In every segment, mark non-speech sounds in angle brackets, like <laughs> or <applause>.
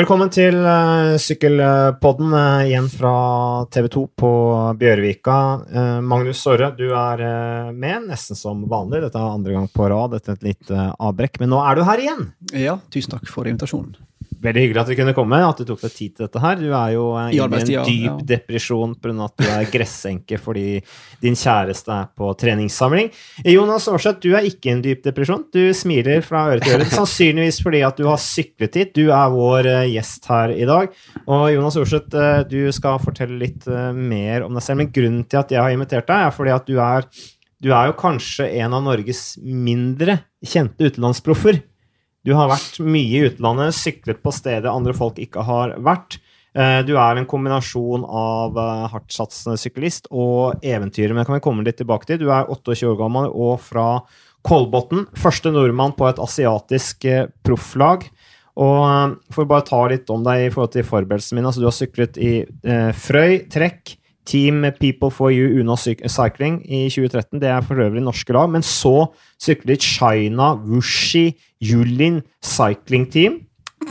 Velkommen til uh, Sykkelpodden uh, igjen fra TV 2 på Bjørvika. Uh, Magnus Sorre, du er med, nesten som vanlig. Dette er andre gang på rad etter et lite avbrekk, men nå er du her igjen. Ja, tusen takk for invitasjonen. Veldig hyggelig at du kunne komme, at du tok deg tid til dette her. Du er jo i en dyp ja. depresjon pga. at du er gressenke fordi din kjæreste er på treningssamling. Jonas Aarseth, du er ikke i en dyp depresjon. Du smiler fra øre til øre. Sannsynligvis fordi at du har syklet hit. Du er vår eh, gjest her i dag. Og Jonas Aarseth, eh, du skal fortelle litt eh, mer om deg selv. Men grunnen til at jeg har invitert deg, er fordi at du er, du er jo kanskje en av Norges mindre kjente utenlandsproffer. Du har vært mye i utlandet, syklet på steder andre folk ikke har vært. Eh, du er en kombinasjon av eh, hardtsatsende syklist og eventyrer, men det kan vi komme litt tilbake til. Du er 28 år gammel og fra Kolbotn. Første nordmann på et asiatisk eh, profflag. Og for å bare ta litt om deg i forhold til forberedelsen min, altså Du har syklet i eh, Frøy, Trekk, Team People for You Una Cycling i 2013. Det er for øvrig norske lag. Men så syklet China Wushi Yulin Cycling Team.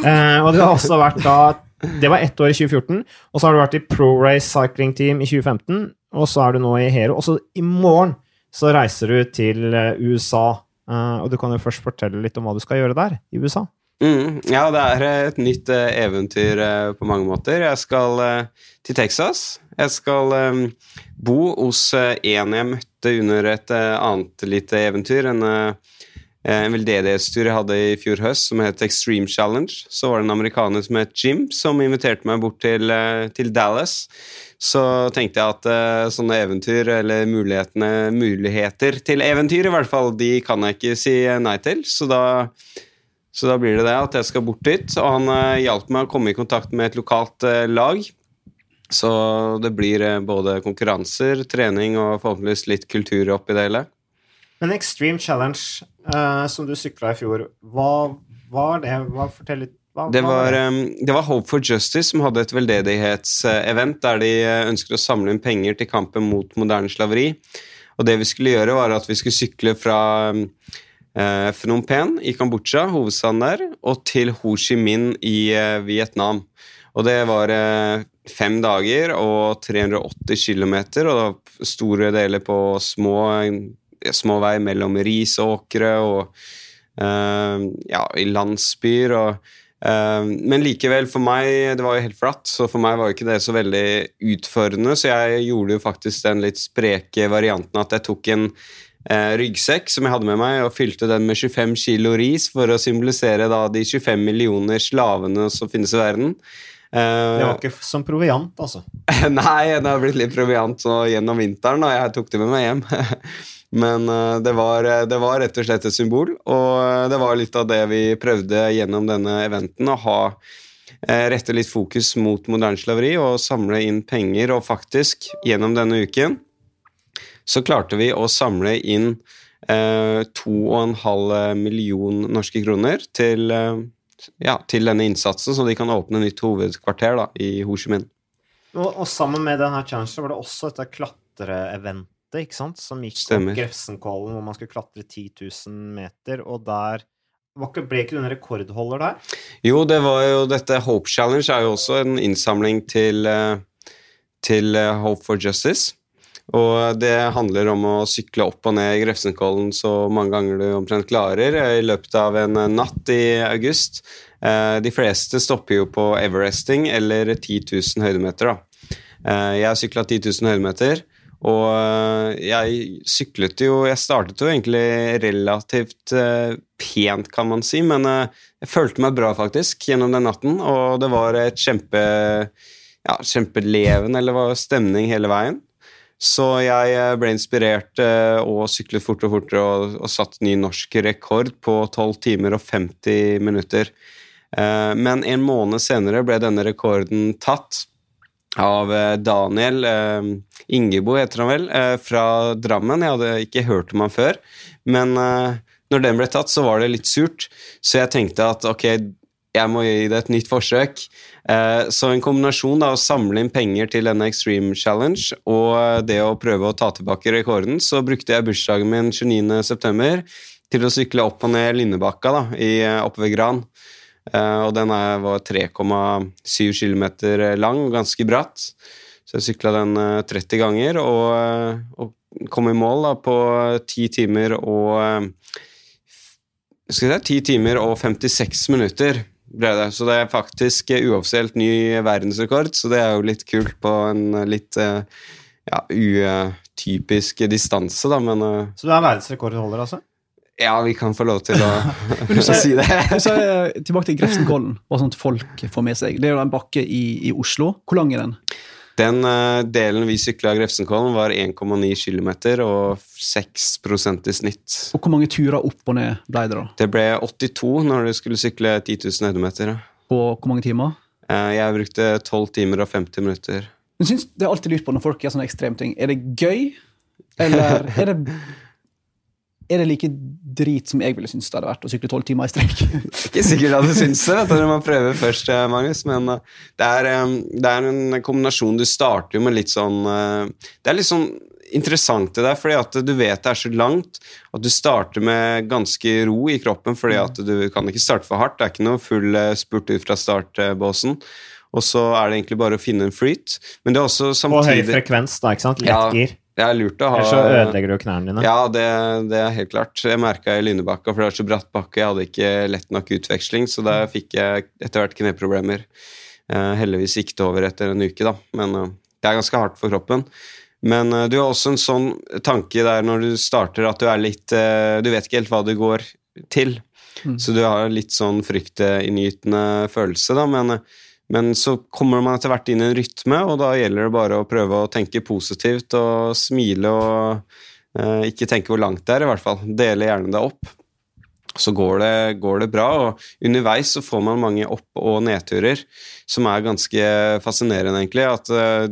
Eh, og det har også vært da Det var ett år i 2014. Og så har du vært i Pro Race Cycling Team i 2015. Og så er du nå i Hero. Og så i morgen så reiser du til eh, USA. Eh, og du kan jo først fortelle litt om hva du skal gjøre der i USA. Mm, ja, det er et nytt uh, eventyr uh, på mange måter. Jeg skal til Texas. Jeg skal bo hos en jeg møtte under et annet lite eventyr. En, en veldedighetstur jeg hadde i fjor høst som het Extreme Challenge. Så var det en amerikaner som het Jim, som inviterte meg bort til, til Dallas. Så tenkte jeg at sånne eventyr, eller muligheter til eventyr i hvert fall, de kan jeg ikke si nei til. Så da så da blir det det at jeg skal bort dit. Og han uh, hjalp meg å komme i kontakt med et lokalt uh, lag. Så det blir uh, både konkurranser, trening og forhåpentligvis litt kultur oppi det hele. Men Extreme Challenge, som du sykla i fjor, hva var det? Hva, fortell litt. Det, var, um, det var Hope for Justice som hadde et veldedighetsevent der de ønsket å samle inn penger til kampen mot moderne slaveri. Og det vi skulle gjøre, var at vi skulle sykle fra eh, Phnom Penh i Kambodsja, hovedstaden der, og til Ho Chi Minh i eh, Vietnam. Og det var eh, fem dager og 380 km, og det var store deler på små, små vei mellom risåkre og eh, ja, i landsbyer. og Uh, men likevel, for meg Det var jo helt flatt, så for meg var ikke det så veldig utfordrende. Så jeg gjorde jo faktisk den litt spreke varianten at jeg tok en eh, ryggsekk som jeg hadde med meg, og fylte den med 25 kilo ris for å symbolisere da, de 25 millioner slavene som finnes i verden. Eh, det var ikke som proviant, altså? <laughs> Nei, det har blitt litt proviant gjennom vinteren, og jeg tok det med meg hjem. <laughs> Men uh, det, var, det, var, rett og slett et symbol, og det var litt av det vi prøvde gjennom denne eventen. Å ha rette litt fokus mot moderne slaveri og samle inn penger. Og faktisk, gjennom denne uken, så klarte vi å samle inn eh, 2,5 million norske kroner til, eh, ja, til, denne innsatsen, så de kan åpne nytt hovedkvarter da, i Ho Chi Minh. Og, og, sammen med denne challengen var det også dette klatreeventet ikke sant? som gikk Stemmer. opp Grefsenkollen, hvor man skulle klatre 10 000 meter, og der ble ikke du en rekordholder der? Jo, det var jo dette Hope Challenge er jo også en innsamling til, eh, til eh, Hope for Justice. Og det handler om å sykle opp og ned Grefsenkollen så mange ganger du omtrent klarer i løpet av en natt i august. Eh, de fleste stopper jo på Everesting eller 10 000 høydemeter. Da. Eh, jeg sykla 10 000 høydemeter, og eh, jeg syklet jo Jeg startet jo egentlig relativt pent, kan man si, men jeg følte meg bra faktisk gjennom den natten, og det var et kjempe ja, kjempeleven, eller var stemning hele veien. Så jeg eh, ble inspirert eh, og syklet fortere og fortere og, og satt ny norsk rekord på 12 timer og 50 minutter. Eh, men en måned senere ble denne rekorden tatt av Daniel Ingebo, heter han vel, fra Drammen. Jeg hadde ikke hørt om han før. Men når den ble tatt, så var det litt surt, så jeg tenkte at ok, jeg må gi det et nytt forsøk. Eh, så en kombinasjon av å samle inn penger til denne Extreme Challenge og det å prøve å ta tilbake rekorden, så brukte jeg bursdagen min 29.9. til å sykle opp og ned Lindebakka eh, oppe ved Gran. Og den var 3,7 km lang, ganske bratt. Så jeg sykla den uh, 30 ganger og, og, kom i mål da, på 10 timer og skal si, 10 timer og 56 minutter ble det. Så det er faktisk uoffisielt ny verdensrekord, så det er jo litt kult på en litt ja, utypisk distanse, da, men Så du er verdensrekordholder, altså? Ja, vi kan få lov til å <laughs> <laughs> sa, si det. du sa, tilbake til Grefsenkollen, hva sånt folk får med seg. Det er jo en bakke i, i Oslo. Hvor lang er den? Den uh, delen vi sykla av Grefsenkollen, var 1,9 km og 6% i snitt. Og Hvor mange turer opp og ned ble det? da? Det ble 82 når du skulle sykle 10 000 høydemeter. På hvor mange timer? Uh, jeg brukte 12 timer og 50 minutter. Men synes Det er alltid lurt på når folk gjør sånne ekstreme ting. Er det gøy, eller <laughs> er det er det like drit som jeg ville synes det hadde vært å sykle tolv timer i strekk? <laughs> Ikke sikkert at du syns det når man prøver først, eh, Magnus. Men eh, det er, eh, det er, en kombinasjon. Du starter jo med litt sånn Det er litt sånn interessant det der, fordi at du vet det er så langt at du starter med ganske ro i kroppen, fordi at du kan ikke starte for hardt. Det er ikke noe full spurt ut fra startbåsen. Og så er det egentlig bare å finne en flyt. Men det er også samtidig Og høy frekvens, da, ikke sant? Lett ja, gir. Det er lurt å ha Ellers så ødelegger du knærne dine. Ja, det, det, er helt klart. Jeg merka i Lynebakka, for det var så bratt bakke, jeg hadde ikke lett nok utveksling, så da fikk jeg etter hvert kneproblemer. Eh, heldigvis gikk det over etter en uke, da, men eh, det er ganske hardt for kroppen. Men eh, du har også en sånn tanke der når du starter, at du er litt Du vet ikke helt hva du går til, mm. så du har litt sånn fryktinngytende følelse, da, men men så kommer man etter hvert inn i en rytme, og da gjelder det bare å prøve å tenke positivt og smile og eh, ikke tenke hvor langt det er, i hvert fall. Dele gjerne det opp. Så går det, går det bra, og underveis så får man mange opp- og nedturer som er ganske fascinerende, egentlig. At eh,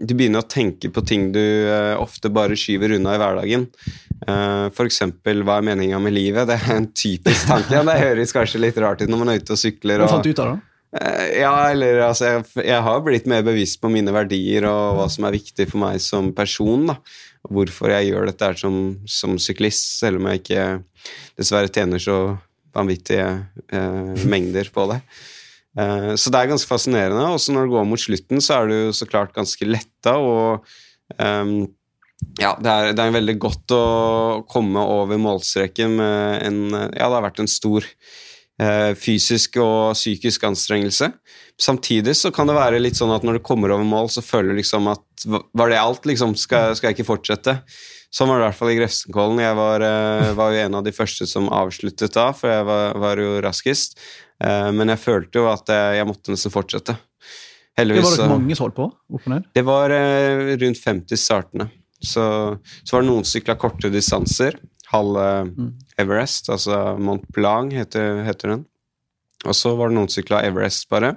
du begynner å tenke på ting du eh, ofte bare skyver unna i hverdagen. Uh, F.eks. hva er meninga med livet? Det er en typisk tanke. Det høres kanskje litt rart ut når man er ute og sykler. Hva fant du ut av det? Eh, ja, eller altså jeg, jeg, har blitt mer bevisst på mine verdier og hva som er viktig for meg som person. da. Hvorfor jeg gjør dette her som, som syklist, selv om jeg ikke dessverre tjener så vanvittige eh, mengder på det. Eh, så det er ganske fascinerende. Også når det går mot slutten, så er du så klart ganske letta. og eh, ja, det er, det er, veldig godt å komme over målstreken med en Ja, det har vært en stor fysisk og psykisk anstrengelse. Samtidig så kan det være litt sånn at når du kommer over mål, så føler du liksom at Var det alt? liksom, Skal, skal jeg ikke fortsette? Sånn var det i hvert fall i Grefsenkollen. Jeg var, eh, var, jo en av de første som avsluttet da, for jeg var, var jo raskest. Eh, men jeg følte jo at jeg, jeg måtte nesten fortsette. Heldigvis. Det var det mange som holdt på? opp og ned? Det var rundt 50 startene. Så, så var det noen sykla korte distanser halve mm. Everest, altså Mont Blanc heter, heter den. Og så var det noen sykla Everest, bare.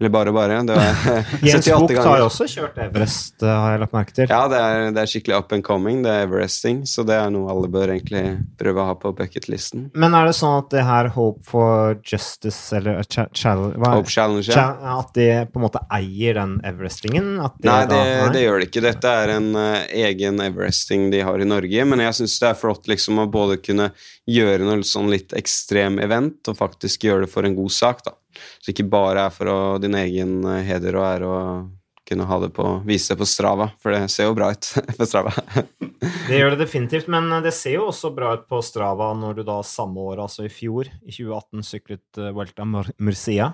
Eller bare, bare. Det var <laughs> <laughs> Jens Bucht har også kjørt Everest, eh, har jeg lagt merke til. Ja, det er, det er, skikkelig up and coming, det er Everesting, så det er noe alle bør egentlig prøve å ha på bucketlisten. Men er det sånn at det her Hope for Justice, eller ch challenge, Hope Challenge, ja. At de på en måte eier den Everestingen? De nei, det, da, det, gjør det ikke. Dette er en uh, egen Everesting de har i Norge, men jeg syns det er flott liksom å både kunne gjøre noe sånn litt ekstrem event, og faktisk gjøre det for en god sak. da. Så ikke bare er for å, din egen eh, heder og ære å kunne ha det på, vise det på Strava, for det ser jo bra ut <laughs> på Strava. <laughs> det gjør det definitivt, men eh, det ser jo også bra ut på Strava når du da samme år, altså i fjor, i 2018, syklet uh, Vuelta Murcia.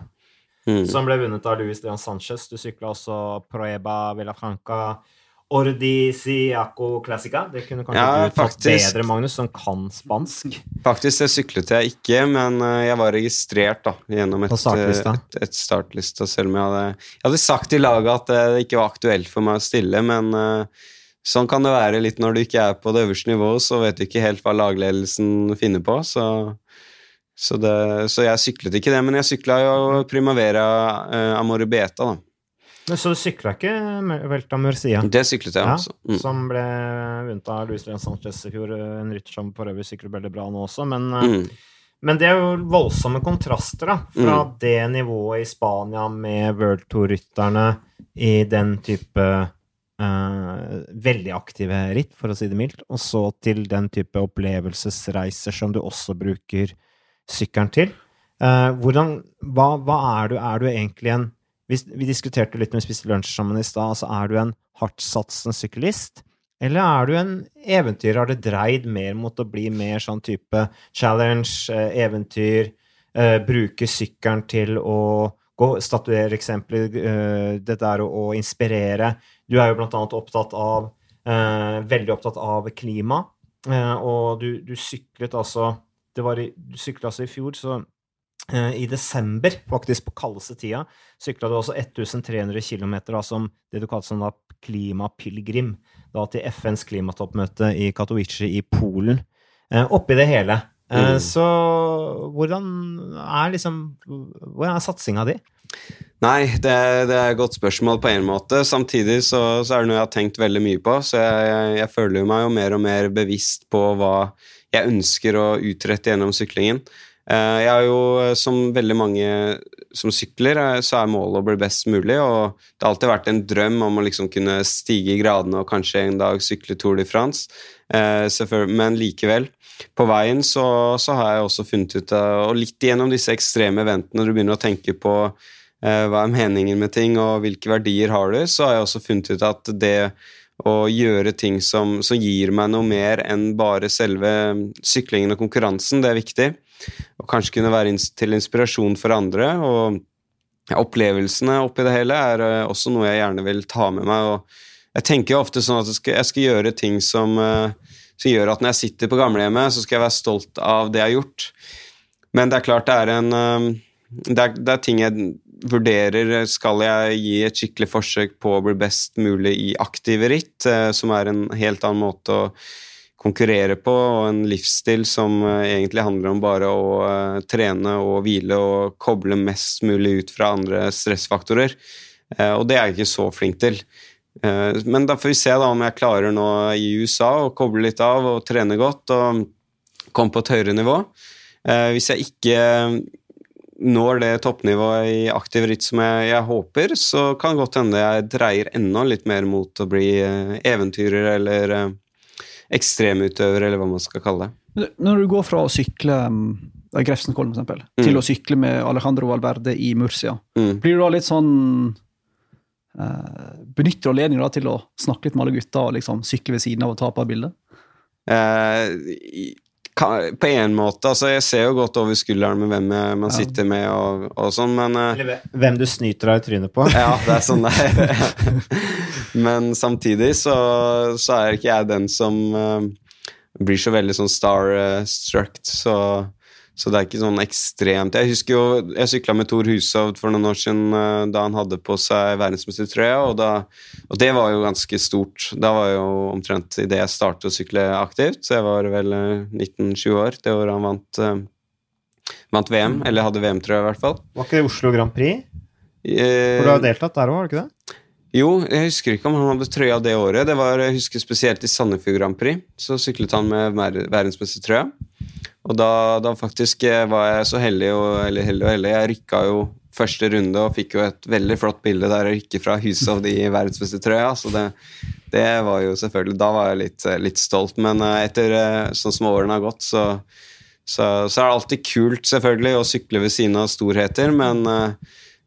Mm. Som ble vunnet av Luis Leon Sanchez. Du sykla også Proeba Villafranca Ordisiaco Classica. Det kunne kanskje ja, du tatt bedre, Magnus, som kan spansk? Faktisk det syklet jeg ikke, men eh, jeg var registrert da, gjennom et, startlista. et, et startlista, selv om jeg hadde, jeg hadde sagt til laget at det ikke var aktuelt for meg å stille, men uh, sånn kan det være litt når du ikke er på det øverste nivået, så vet du ikke helt hva lagledelsen finner på, så, så, det, så jeg syklet ikke det. Men jeg sykla jo Primavera uh, Amore Beta, da. Men Så du sykla ikke Velta Murcia? Det syklet jeg ja, også. Mm. Som ble vunnet av Luis Leon Sanchez i fjor. En rytter som for øvrig sykler veldig bra nå også. Men, eh, mm. men det er jo voldsomme kontraster da, fra mm. det nivået i Spania med World Tour-rytterne i den type uh, veldig aktive ritt, for å si det mildt, og så til den type opplevelsesreiser som du også bruker sykkelen til. Uh, hvordan, hva, hva, er du? Er du egentlig en Vi, vi diskuterte litt når vi spiste lunsj sammen i stad. Altså, er du en hardtsatsende syklist? Eller er du en eventyrer? Har det dreid mer mot å bli mer sånn type challenge, uh, eventyr, eh, bruke sykkelen til å gå, statuere eksempler, det der å, å, inspirere? Du er jo blant annet opptatt av Veldig opptatt av klima, og du, du syklet altså det var i, Du sykla altså i fjor, så Eh, I desember, faktisk på kaldeste tida, sykla du også 1300 km som det du kalte sånn da klimapilegrim, da til FNs klimatoppmøte i Katowice i Polen. Eh, oppi det hele. Eh, mm. Så hvordan er liksom Hvordan er satsinga di? Nei, det, det, er et godt spørsmål på en måte. Samtidig så, så, er det noe jeg har tenkt veldig mye på. Så jeg, jeg, jeg føler meg jo mer og mer bevisst på hva jeg ønsker å utrette gjennom syklingen. Eh, jeg er jo, eh, som veldig mange som sykler, eh, så er målet å bli best mulig. Og det har alltid vært en drøm om å liksom kunne stige i gradene og kanskje en dag sykle Tour de France. Men likevel, på veien så, så har jeg også funnet ut Og litt gjennom disse ekstreme eventene, når du begynner å tenke på hva er meningen med ting, og hvilke verdier har du, så har jeg også funnet ut at det å gjøre ting som, som gir meg noe mer enn bare selve syklingen og konkurransen, det er viktig og kanskje kunne være til inspirasjon for andre. og Opplevelsene oppi det hele er eh, også noe jeg gjerne vil ta med meg. og Jeg tenker ofte sånn at jeg skal, jeg skal gjøre ting som, eh, som, gjør at når jeg sitter på gamlehjemmet, så skal jeg være stolt av det jeg har gjort. Men det er klart det er en eh, det er, det er ting jeg vurderer Skal jeg gi et skikkelig forsøk på å bli best mulig i aktive ritt, som er en helt annen måte å konkurrere på, og en livsstil som uh, egentlig handler om bare å uh, trene og hvile og koble mest mulig ut fra andre stressfaktorer. Uh, og det er jeg ikke så flink til. men da får vi se da om jeg klarer nå i USA å koble litt av og trene godt og komme på et høyere nivå. hvis jeg ikke når det toppnivået i aktiv ritt som jeg, jeg, håper, så kan det godt hende jeg dreier enda litt mer mot å bli eventyrer eller ekstremutøver, eller hva man skal kalle det. Når du går fra å sykle um, Grefsenkollen, eksempel, mm. til å sykle med Alejandro Valverde i Murcia, mm. blir du da litt sånn uh, Benytter anledningen til å snakke litt med alle gutta og liksom sykle ved siden av og ta på bilde? Uh, på en måte. altså Jeg ser jo godt over skulderen med hvem jeg, man sitter med og, og sånn, men uh, Eller hvem du snyter deg i trynet på. ja, det er sånn <laughs> det er. men samtidig så, så, er ikke jeg den som uh, blir så veldig sånn star-struck, så så det er ikke sånn ekstremt Jeg husker jo jeg sykla med Thor Hushovd for noen år siden eh, da han hadde på seg verdensmestertrøya, og, og det var jo ganske stort. Da var jo omtrent idet jeg startet å sykle aktivt, så jeg var vel 19-20 eh, år det året han vant, uh, vant VM, eller hadde VM-trøya i hvert fall. Var ikke det Oslo Grand Prix? For du har deltatt der òg, har du ikke det? Jo, jeg husker ikke om han hadde trøya det året. Det var, Jeg husker spesielt i Sandefjord Grand Prix. Så syklet han med verdensmestertrøya. Og da, da, faktisk eh, var jeg så heldig og, eller heldig og heldig. Jeg rykka jo første runde og fikk jo et veldig flott bilde der jeg rykker fra huset av de verdensmestertrøya. Så det, det, var jo selvfølgelig Da var jeg litt, eh, litt stolt. Men eh, etter sånn som årene har gått, så, så, så, er det alltid kult, selvfølgelig, å sykle ved siden av storheter, men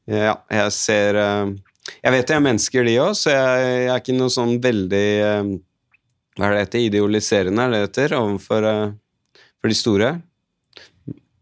ja, jeg ser Jeg vet jeg er mennesker, de òg, så jeg, jeg, er ikke noe sånn veldig Hva er det heter? Idealiserende, er det det heter? Overfor for de store?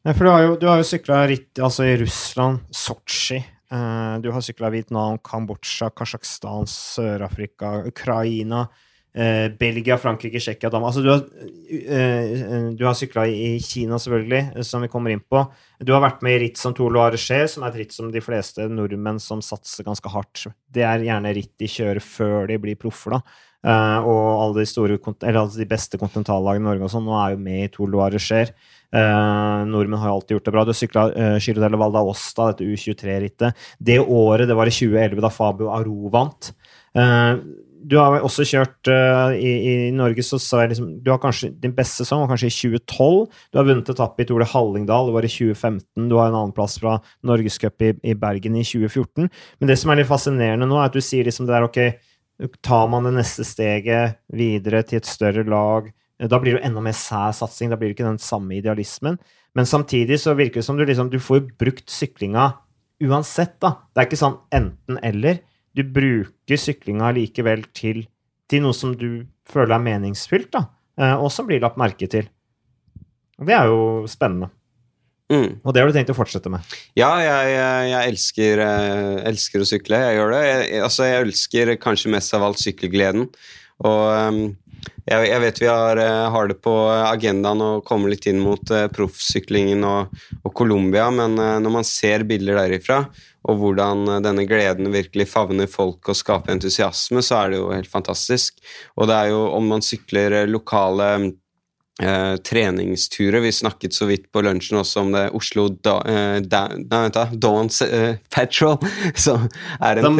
Ja, for du har jo, du jo sykla ritt altså i Russland, Sotsji. Uh, du har sykla Vietnam, Kambodsja, Kasjokstan, Sør-Afrika, Ukraina. Uh, Belgia, Frankrike, Tsjekkia, Danmark altså, Du har, uh, du har sykla i Kina, selvfølgelig, som vi kommer inn på. Du har vært med i ritt som Tour Loire Cher, som er et ritt som de fleste nordmenn som satser ganske hardt Det er gjerne ritt de kjører før de blir proffer, da. Uh, og alle de, store, alle de beste kontinentallagene i Norge og sånn, nå er jo med i Tour Loire Cher. Uh, nordmenn har jo alltid gjort det bra. Du sykla uh, Giro delle Val d'Aosta, dette U23-rittet. Det året, det var i 2011, da Fabio Aro vant. Uh, du har også kjørt uh, i, i, Norge, så sa jeg liksom Du har kanskje din beste sesong var kanskje i 2012. Du har vunnet etappe i Tour Hallingdal, det var i 2015. Du har en annenplass fra Norgescup i, i Bergen i 2014. Men det som er litt fascinerende nå, er at du sier liksom det der ok tar man det neste steget videre til et større lag, Da blir det enda mer sær satsing, da blir det ikke den samme idealismen. Men samtidig så virker det som du liksom Du får jo brukt syklinga uansett, da. Det er ikke sånn enten-eller. Du bruker syklinga likevel til, til, noe som du føler er meningsfylt, da. Eh, og som blir lagt merke til. Det er jo spennende. Mm. Og det har du tenkt å fortsette med? Ja, jeg, jeg elsker, eh, elsker, å sykle. Jeg gjør det. Jeg, altså, jeg elsker kanskje mest av alt sykkelgleden. Og um, jeg, jeg, vet vi har, eh, har, det på agendaen å komme litt inn mot uh, proffsyklingen og, og Colombia, men uh, når man ser bilder derifra, og hvordan denne gleden virkelig favner folk og skaper entusiasme, så er det jo helt fantastisk. Og det er jo om man sykler lokale Uh, treningsturer. Vi snakket så vidt på lunsjen også om det Oslo da, eh, da, nei, vent da, Dawns eh, Patrol, <laughs> som er en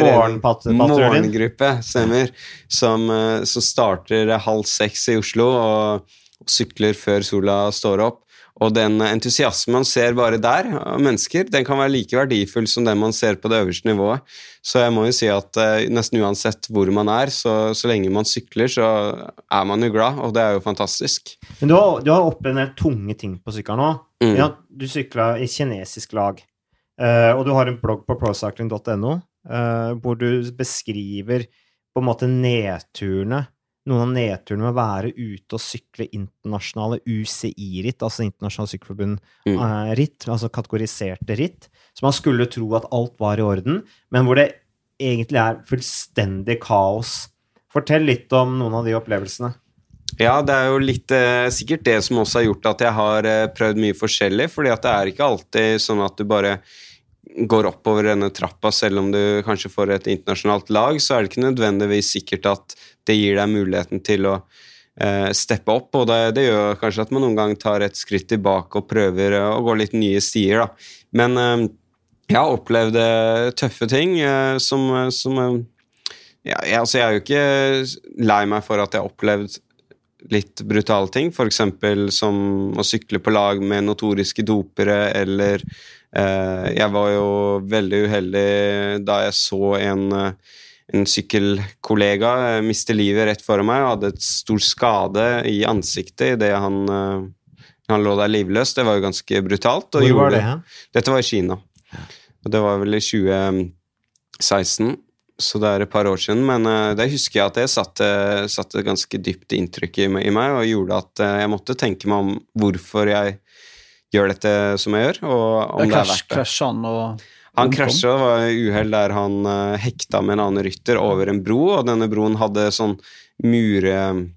morgengruppe stemmer, som, som, starter halv seks i Oslo og, og sykler før sola står opp. Og den entusiasmen man ser bare der, av mennesker, den kan være like verdifull som den man ser på det øverste nivået. Så jeg må jo si at uh, nesten uansett hvor man er, så, så, lenge man sykler, så er man jo glad, og det er jo fantastisk. Men du har, du har opplevd en del tunge ting på sykkelen nå. Mm. Ja, du sykla i kinesisk lag, uh, og du har en blogg på procycling.no eh, hvor du beskriver på en måte nedturene noen av nedturene med å være ute og sykle internasjonale UCI-ritt, altså Internasjonalt Sykkelforbund-ritt, mm. altså kategoriserte ritt, så man skulle tro at alt var i orden, men hvor det egentlig er fullstendig kaos. Fortell litt om noen av de opplevelsene. Ja, det er jo litt eh, sikkert det som også har gjort at jeg har eh, prøvd mye forskjellig. fordi at det er ikke alltid sånn at du bare går oppover denne trappa, selv om du kanskje får et internasjonalt lag, så er det ikke nødvendigvis sikkert at det gir deg muligheten til å eh, steppe opp. Og det, det, gjør kanskje at man noen gang tar et skritt tilbake og prøver eh, å gå litt nye stier, da. Men eh, jeg har opplevd tøffe ting som, som ja, jeg, altså jeg er jo ikke lei meg for at jeg har opplevd litt brutale ting, f.eks. som å sykle på lag med notoriske dopere eller jeg var jo veldig uheldig da jeg så en, eh, en sykkelkollega eh, miste livet rett foran meg og hadde et stor skade i ansiktet idet han, han lå der livløs. Det var jo ganske brutalt. Hvor var det? det? Dette var i Kina. Og det var vel i 2016 så det er et par år siden. Men uh, det husker jeg at det satte, satte ganske dypt inntrykk i, i, meg, og gjorde at uh, jeg måtte tenke meg om hvorfor jeg gjør dette som jeg gjør, og om det, det er verdt det. Han og han krasja, det var uhell der han uh, hekta med en annen rytter over en bro, og denne broen hadde sånn muregjerde,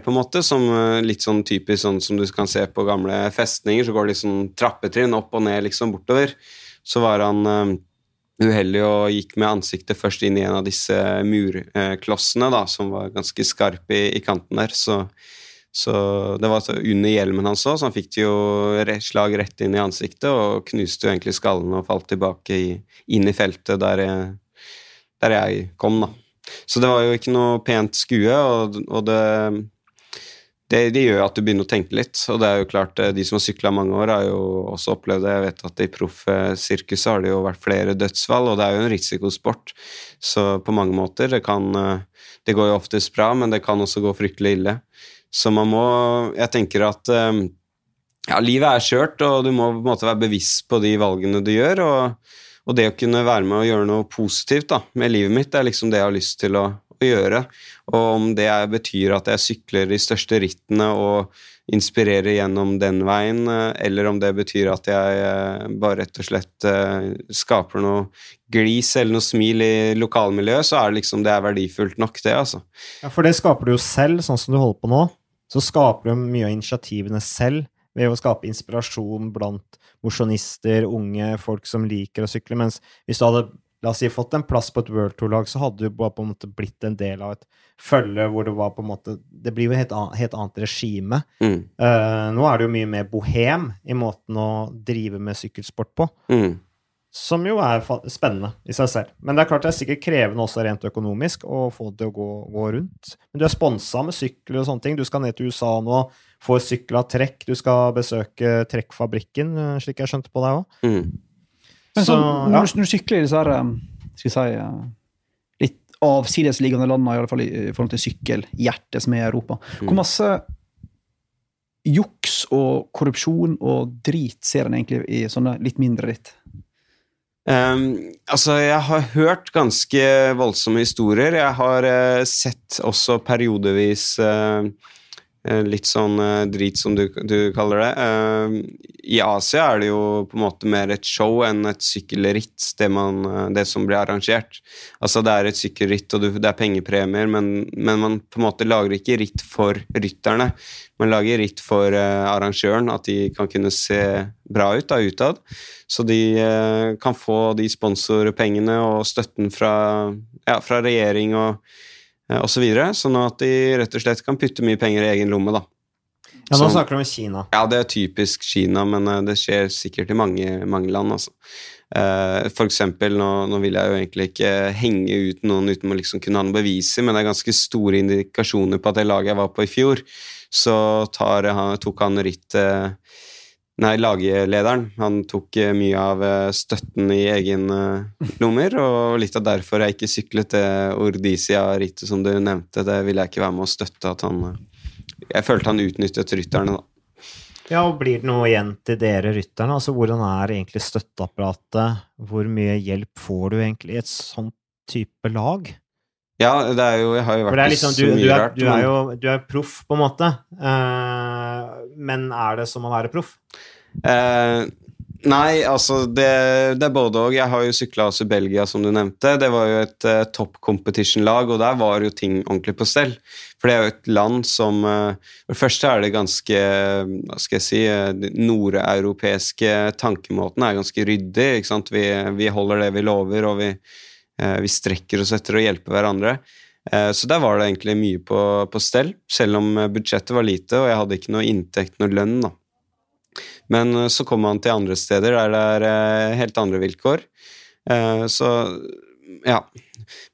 uh, på en måte, som uh, litt sånn typisk sånn som du kan se på gamle festninger, så går det sånn trappetrinn opp og ned, liksom bortover. Så var han uh, uheldig og gikk med ansiktet først inn i en av disse murklossene, da, som var ganske skarpe i, i kanten der, så så det var under hjelmen hans òg, så han fikk det jo slag rett inn i ansiktet og knuste jo egentlig skallen og falt tilbake i, inn i feltet der jeg, der jeg, kom, da. Så det var jo ikke noe pent skue, og, og det, det, det, gjør at du begynner å tenke litt. Og det er jo klart, eh, de som har sykla mange år, har jo også opplevd det. Jeg vet at i proffsirkuset har det jo vært flere dødsfall, og det er jo en risikosport. Så på mange måter, det kan eh, Det går jo oftest bra, men det kan også gå fryktelig ille. Så man må Jeg tenker at eh, ja, livet er skjørt, og du må på en måte være bevisst på de valgene du gjør. Og, og, det å kunne være med og gjøre noe positivt da, med livet mitt, det er liksom det jeg har lyst til å, å gjøre. Og om det betyr at jeg sykler de største rittene og inspirerer gjennom den veien, eh, eller om det betyr at jeg eh, bare rett og slett skaper noe glis eller noe smil i lokalmiljøet, så er det liksom det er verdifullt nok, det, altså. Ja, for det skaper du jo selv, sånn som du holder på nå så skaper de mye av initiativene selv ved å skape inspirasjon blant mosjonister, unge folk som liker å sykle. Mens hvis du hadde la oss si, fått en plass på et World Tour-lag, så hadde du bare på en måte blitt en del av et følge hvor det var på en måte Det blir jo et helt, helt annet regime. Mm. Uh, nå er det jo mye mer bohem i måten å drive med sykkelsport på. Mm. Som jo er spennende i seg selv. Men det er klart det er sikkert krevende også rent økonomisk å få det til å gå, gå rundt. Men du er sponsa med sykler og sånne ting. Du skal ned til USA nå, får sykla trekk. Du skal besøke trekkfabrikken, eh, slik jeg skjønte på deg òg. Mm. Men så, ja. når, du, når, du, sykler i disse her, eh, skal vi si, eh, litt avsidesliggende landene, i alle fall i, i forhold til sykkelhjertet som er i Europa. Hvor mm. masse juks og korrupsjon og drit ser en egentlig i sånne litt mindre ritt? Um, altså, jeg har hørt ganske voldsomme historier. Jeg har uh, sett også periodevis uh, litt sånn uh, drit, som du, du kaller det. Ehm, I Asia er det jo på en måte mer et show enn et sykkelritt, det, man, det som blir arrangert. Altså, det er et sykkelritt, og det er pengepremier, men, men, man på en måte lager ikke ritt for rytterne man lager ritt for arrangøren, at de kan kunne se bra ut da, utad. Så de kan få de sponsorpengene og støtten fra, ja, fra regjering og osv., så videre, sånn at de rett og slett kan putte mye penger i egen lomme. da. Ja, Nå snakker du om Kina. Ja, det er typisk Kina, men det skjer sikkert i mange, mange land. altså. For eksempel, nå, nå, vil jeg jo egentlig ikke henge ut noen uten å liksom kunne ha noen beviser, men det er ganske store indikasjoner på at det laget jeg var på i fjor, så tar, tok han rittet Nei, laglederen. Han tok eh, mye av eh, støtten i egen eh, lommer, og litt av derfor jeg ikke syklet det Ordisia-rittet som du nevnte. Det ville jeg ikke være med å støtte at han Jeg følte han utnyttet rytterne, da. Ja, og Blir det noe igjen til dere rytterne? Altså, Hvordan er egentlig støtteapparatet? Hvor mye hjelp får du egentlig i et sånt type lag? Ja, det er jo Jeg har jo vært liksom, du, så mye du er, rart. Du er jo du er proff, på en måte. Uh, men er det som å være proff? Eh, nei, altså det, det er både òg. Jeg har jo sykla også Belgia, som du nevnte. Det var jo et uh, topp competition-lag, og der var jo ting ordentlig på stell. For det er jo et land som For det første er det ganske Hva skal jeg si Den nordeuropeiske tankemåten er ganske ryddig. ikke sant? Vi, vi holder det vi lover, og vi Eh, vi strekker oss etter å hjelpe hverandre. Eh, så der var det egentlig mye på, på, stell, selv om budsjettet var lite og jeg hadde ikke noe inntekt, noe lønn. da. Men eh, så kom man til andre steder der det er helt andre vilkår. Så ja.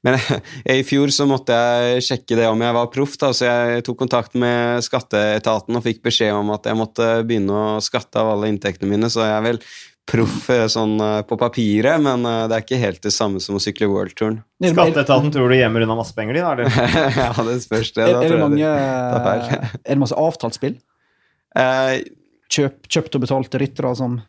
Men <laughs> i fjor så måtte jeg sjekke det om jeg var proff, så jeg tok kontakt med skatteetaten og fikk beskjed om at jeg måtte begynne å skatte av alle inntektene mine, så jeg er vel proff eh, sånn eh, på papiret, men eh, det er ikke helt det samme som å sykle worldtouren. Skatteetaten tror du gjemmer unna masse penger, de, da? <laughs> ja, det spørs det. Er, er, det mange, er, det masse avtalt spill? Eh, Kjøp, kjøpt og betalte ryttere som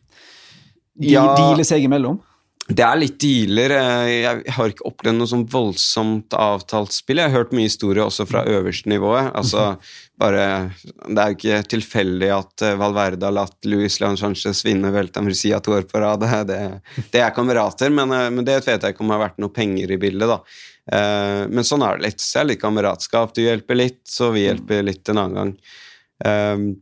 de, ja, dealer seg imellom? Det er litt dealer. Jeg har ikke opplevd noe sånn voldsomt avtalt spill. Jeg har hørt mye historie også fra øverste nivået. Altså, bare, det er jo ikke tilfeldig at eh, Valverde har latt Luis Leon Sanchez vinne Velta Murcia to år på rad. <laughs> Det, det, er kamerater, men, eh, men, det vet jeg ikke om det har vært noe penger i bildet. da. Eh, men sånn er det litt. Så er det litt kameratskap. Du hjelper litt, så vi hjelper litt en annen gang.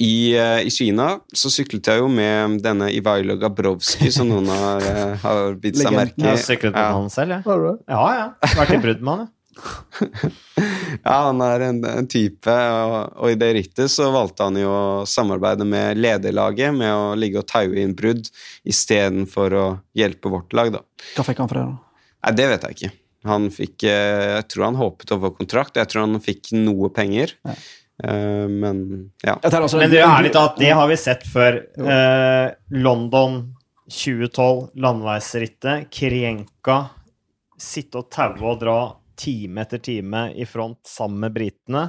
I, uh, I, Kina så syklet jeg jo med denne Ivailo Gabrovskij, som noen har, uh, har bitt seg merke i. Syklet med ja. han selv, jeg. Ja, ja. Vært i brudd med han, ja. <laughs> ja, han er en, en type, og, og, i det rittet så valgte han jo å samarbeide med lederlaget med å ligge og taue inn brudd istedenfor å hjelpe vårt lag, da. Hva fikk han for det, da? Nei, Det vet jeg ikke. Han fikk eh, Jeg tror han håpet å få kontrakt. Jeg tror han fikk noe penger. Ja. Uh, men ja. Altså, men det er ærlig talt, det har vi sett før. Uh, London 2012, landeveisrittet. Krienka sitte og taue og dra time etter time i front sammen med britene.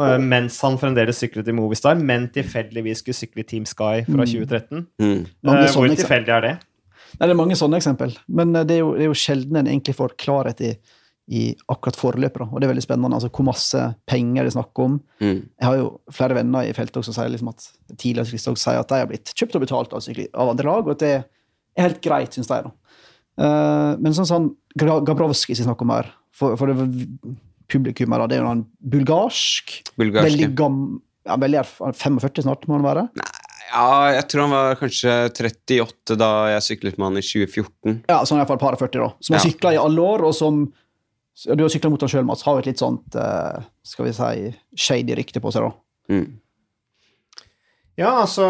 Uh, mens han fremdeles syklet i Movistar, men tilfeldigvis skulle sykle i Team Sky fra 2013. Mm. mm. hvor tilfeldig er det? Nei, det er mange sånne eksempel, men det er jo, det er jo sjelden en egentlig får klarhet i i akkurat foreløpet, Og det er veldig spennende. altså Hvor masse penger det er snakk om. Mm. Jeg har jo flere venner i feltet som sier liksom at tidligere syklister sier at de har blitt kjøpt og betalt av, av andre lag, og at det er helt greit, syns de. Uh, men sånn sånn Gabrovskij som snakker om her, for, for det publikum her, det er jo en bulgarsk, bulgarsk veldig gam, ja, veldig 45 snart, må han være? Nei, ja, jeg tror han var kanskje 38 da jeg syklet med han i 2014. Ja, så han er iallfall par og 40, da. Som har ja. sykla i alle år, og som du har sykla mot deg sjøl, Mats. Har jo et litt sånt uh, skal vi si, shady rykte på seg, da. Mm. Ja, altså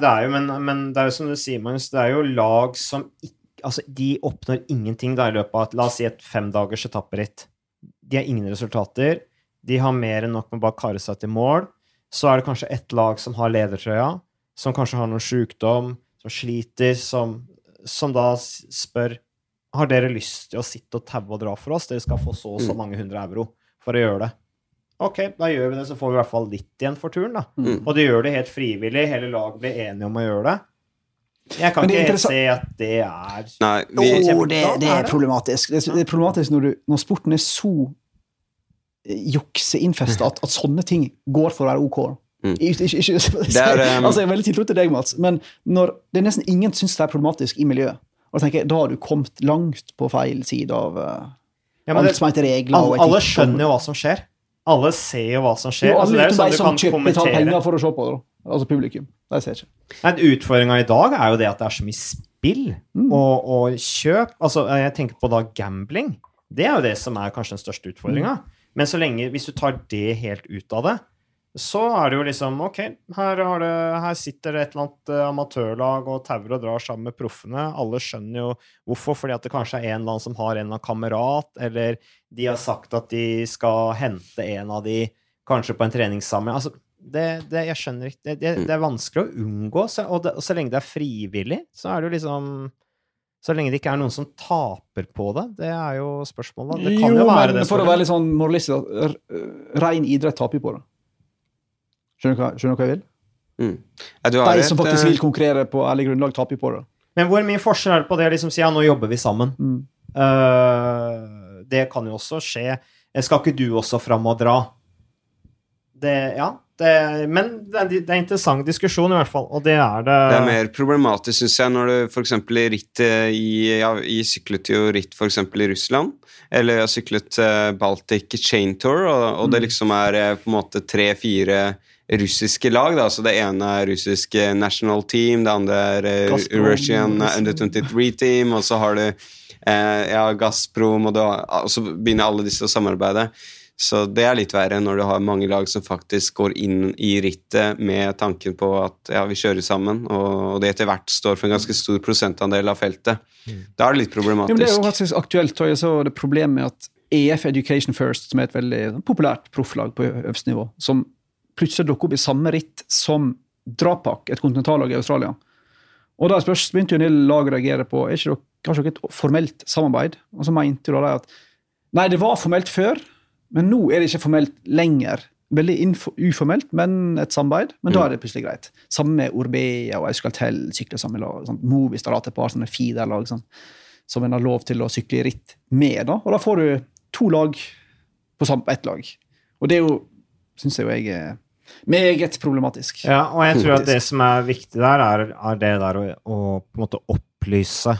Det er jo men, men, det er jo som du sier, Magnus, det er jo lag som ikke Altså, de oppnår ingenting da i løpet av la oss si et femdagers etapperitt. De har ingen resultater. De har mer enn nok med å bare kare seg til mål. Så er det kanskje ett lag som har ledertrøya, som kanskje har noen sjukdom, som sliter, som, som da spør har dere lyst til å sitte og taue og dra for oss? Dere skal få så og så mm. mange hundre euro for å gjøre det. Ok, da gjør vi det, så får vi i hvert fall litt igjen for turen, da. Mm. Og de gjør det helt frivillig. Hele laget blir enige om å gjøre det. Jeg kan ikke helt se at det er Nei, vi... oh, det, det, er problematisk. Det er problematisk når, du, når sporten er så jukseinnfesta at, at sånne ting går for å være ok. Mm. Ikke, ikke, ikke, er, <laughs> um... altså, jeg er veldig tiltro til deg, Mats, men når det er nesten ingen syns det er problematisk i miljøet, og tenker jeg, da har du kommet langt på feil side av uh, ja, alt som heter regler. Alle, alle skjønner jo hva som skjer. Alle ser jo hva som skjer. Jo, alle altså, det er jo sånn du kan kommentere. penger for å se på det, altså publikum. Det ser ikke. Utfordringa i dag er jo det at det er så mye spill mm. og, og, kjøp. Altså, jeg tenker på da gambling. Det er jo det som er kanskje den største utfordringa. Mm. Men så lenge, hvis du tar det helt ut av det, så er det jo liksom Ok, her, det, her sitter det et eller annet uh, amatørlag og tauer og drar sammen med proffene. Alle skjønner jo hvorfor, fordi at det kanskje er en eller annen som har en eller annen kamerat, eller de har sagt at de skal hente en av de kanskje på en treningssamling. Altså, det, det, jeg skjønner ikke det, det, det, er vanskelig å unngå, så, og, og, så lenge det er frivillig, så er det jo liksom så lenge det ikke er noen som taper på det, det er jo spørsmålet. Det kan jo, jo være det. For å være litt sånn moralistisk, rein idrett taper på det. Skjønner du hva, skjønner hva jeg vil? Mm. Ja, De som faktisk vil konkurrere på ærlig grunnlag, taper på det. Men hvor mye forskjell er det på det å liksom si ja, nå jobber vi sammen? Mm. Uh, det kan jo også skje. Skal ikke du også fram og dra? Det, ja, det, men det er, det er, en interessant diskusjon, i hvert fall. Og det er det Det er mer problematisk, syns jeg, når du f.eks. i ritt eh, i, ja, i syklet jo ritt f.eks. i Russland. Eller jeg har syklet uh, Baltic Chain Tour, og, og det mm. liksom er på en måte tre-fire russiske lag. Da. Så det ene er russisk national team, det andre er uh, Russian under 23 team, og så har du uh, ja, Gazprom, og, har, og, så begynner alle disse å samarbeide. Så det er litt verre når du har mange lag som faktisk går inn i rittet med tanken på at ja, vi kjører sammen, og det etter hvert står for en ganske stor prosentandel av feltet. Mm. Da er det litt problematisk. Ja, det er jo faktisk aktuelt. og jeg så det problemet med at EF Education First, som er et veldig populært profflag på øverste nivå, som plutselig dukker opp i samme ritt som Drapak, et kontinentallag i Australia. Og da spørs, begynte jo en del lag å reagere på er ikke det kanskje et formelt samarbeid. Og så mente jo da at nei, det var formelt før, men nå er det ikke formelt lenger. Veldig uformelt, men et samarbeid. Men mm. da er det plutselig greit. Samme med Orbea og Euskaltel sykler samme lag. Sånn. Movistar har et par sånne feederlag sånn, som en har lov til å sykle i ritt med. Da. Og da får du to lag på ett lag. Og det er jo, syns jeg jo jeg er meget problematisk. Ja, og jeg tror at det som er viktig der, er, er det der å, å, på en måte opplyse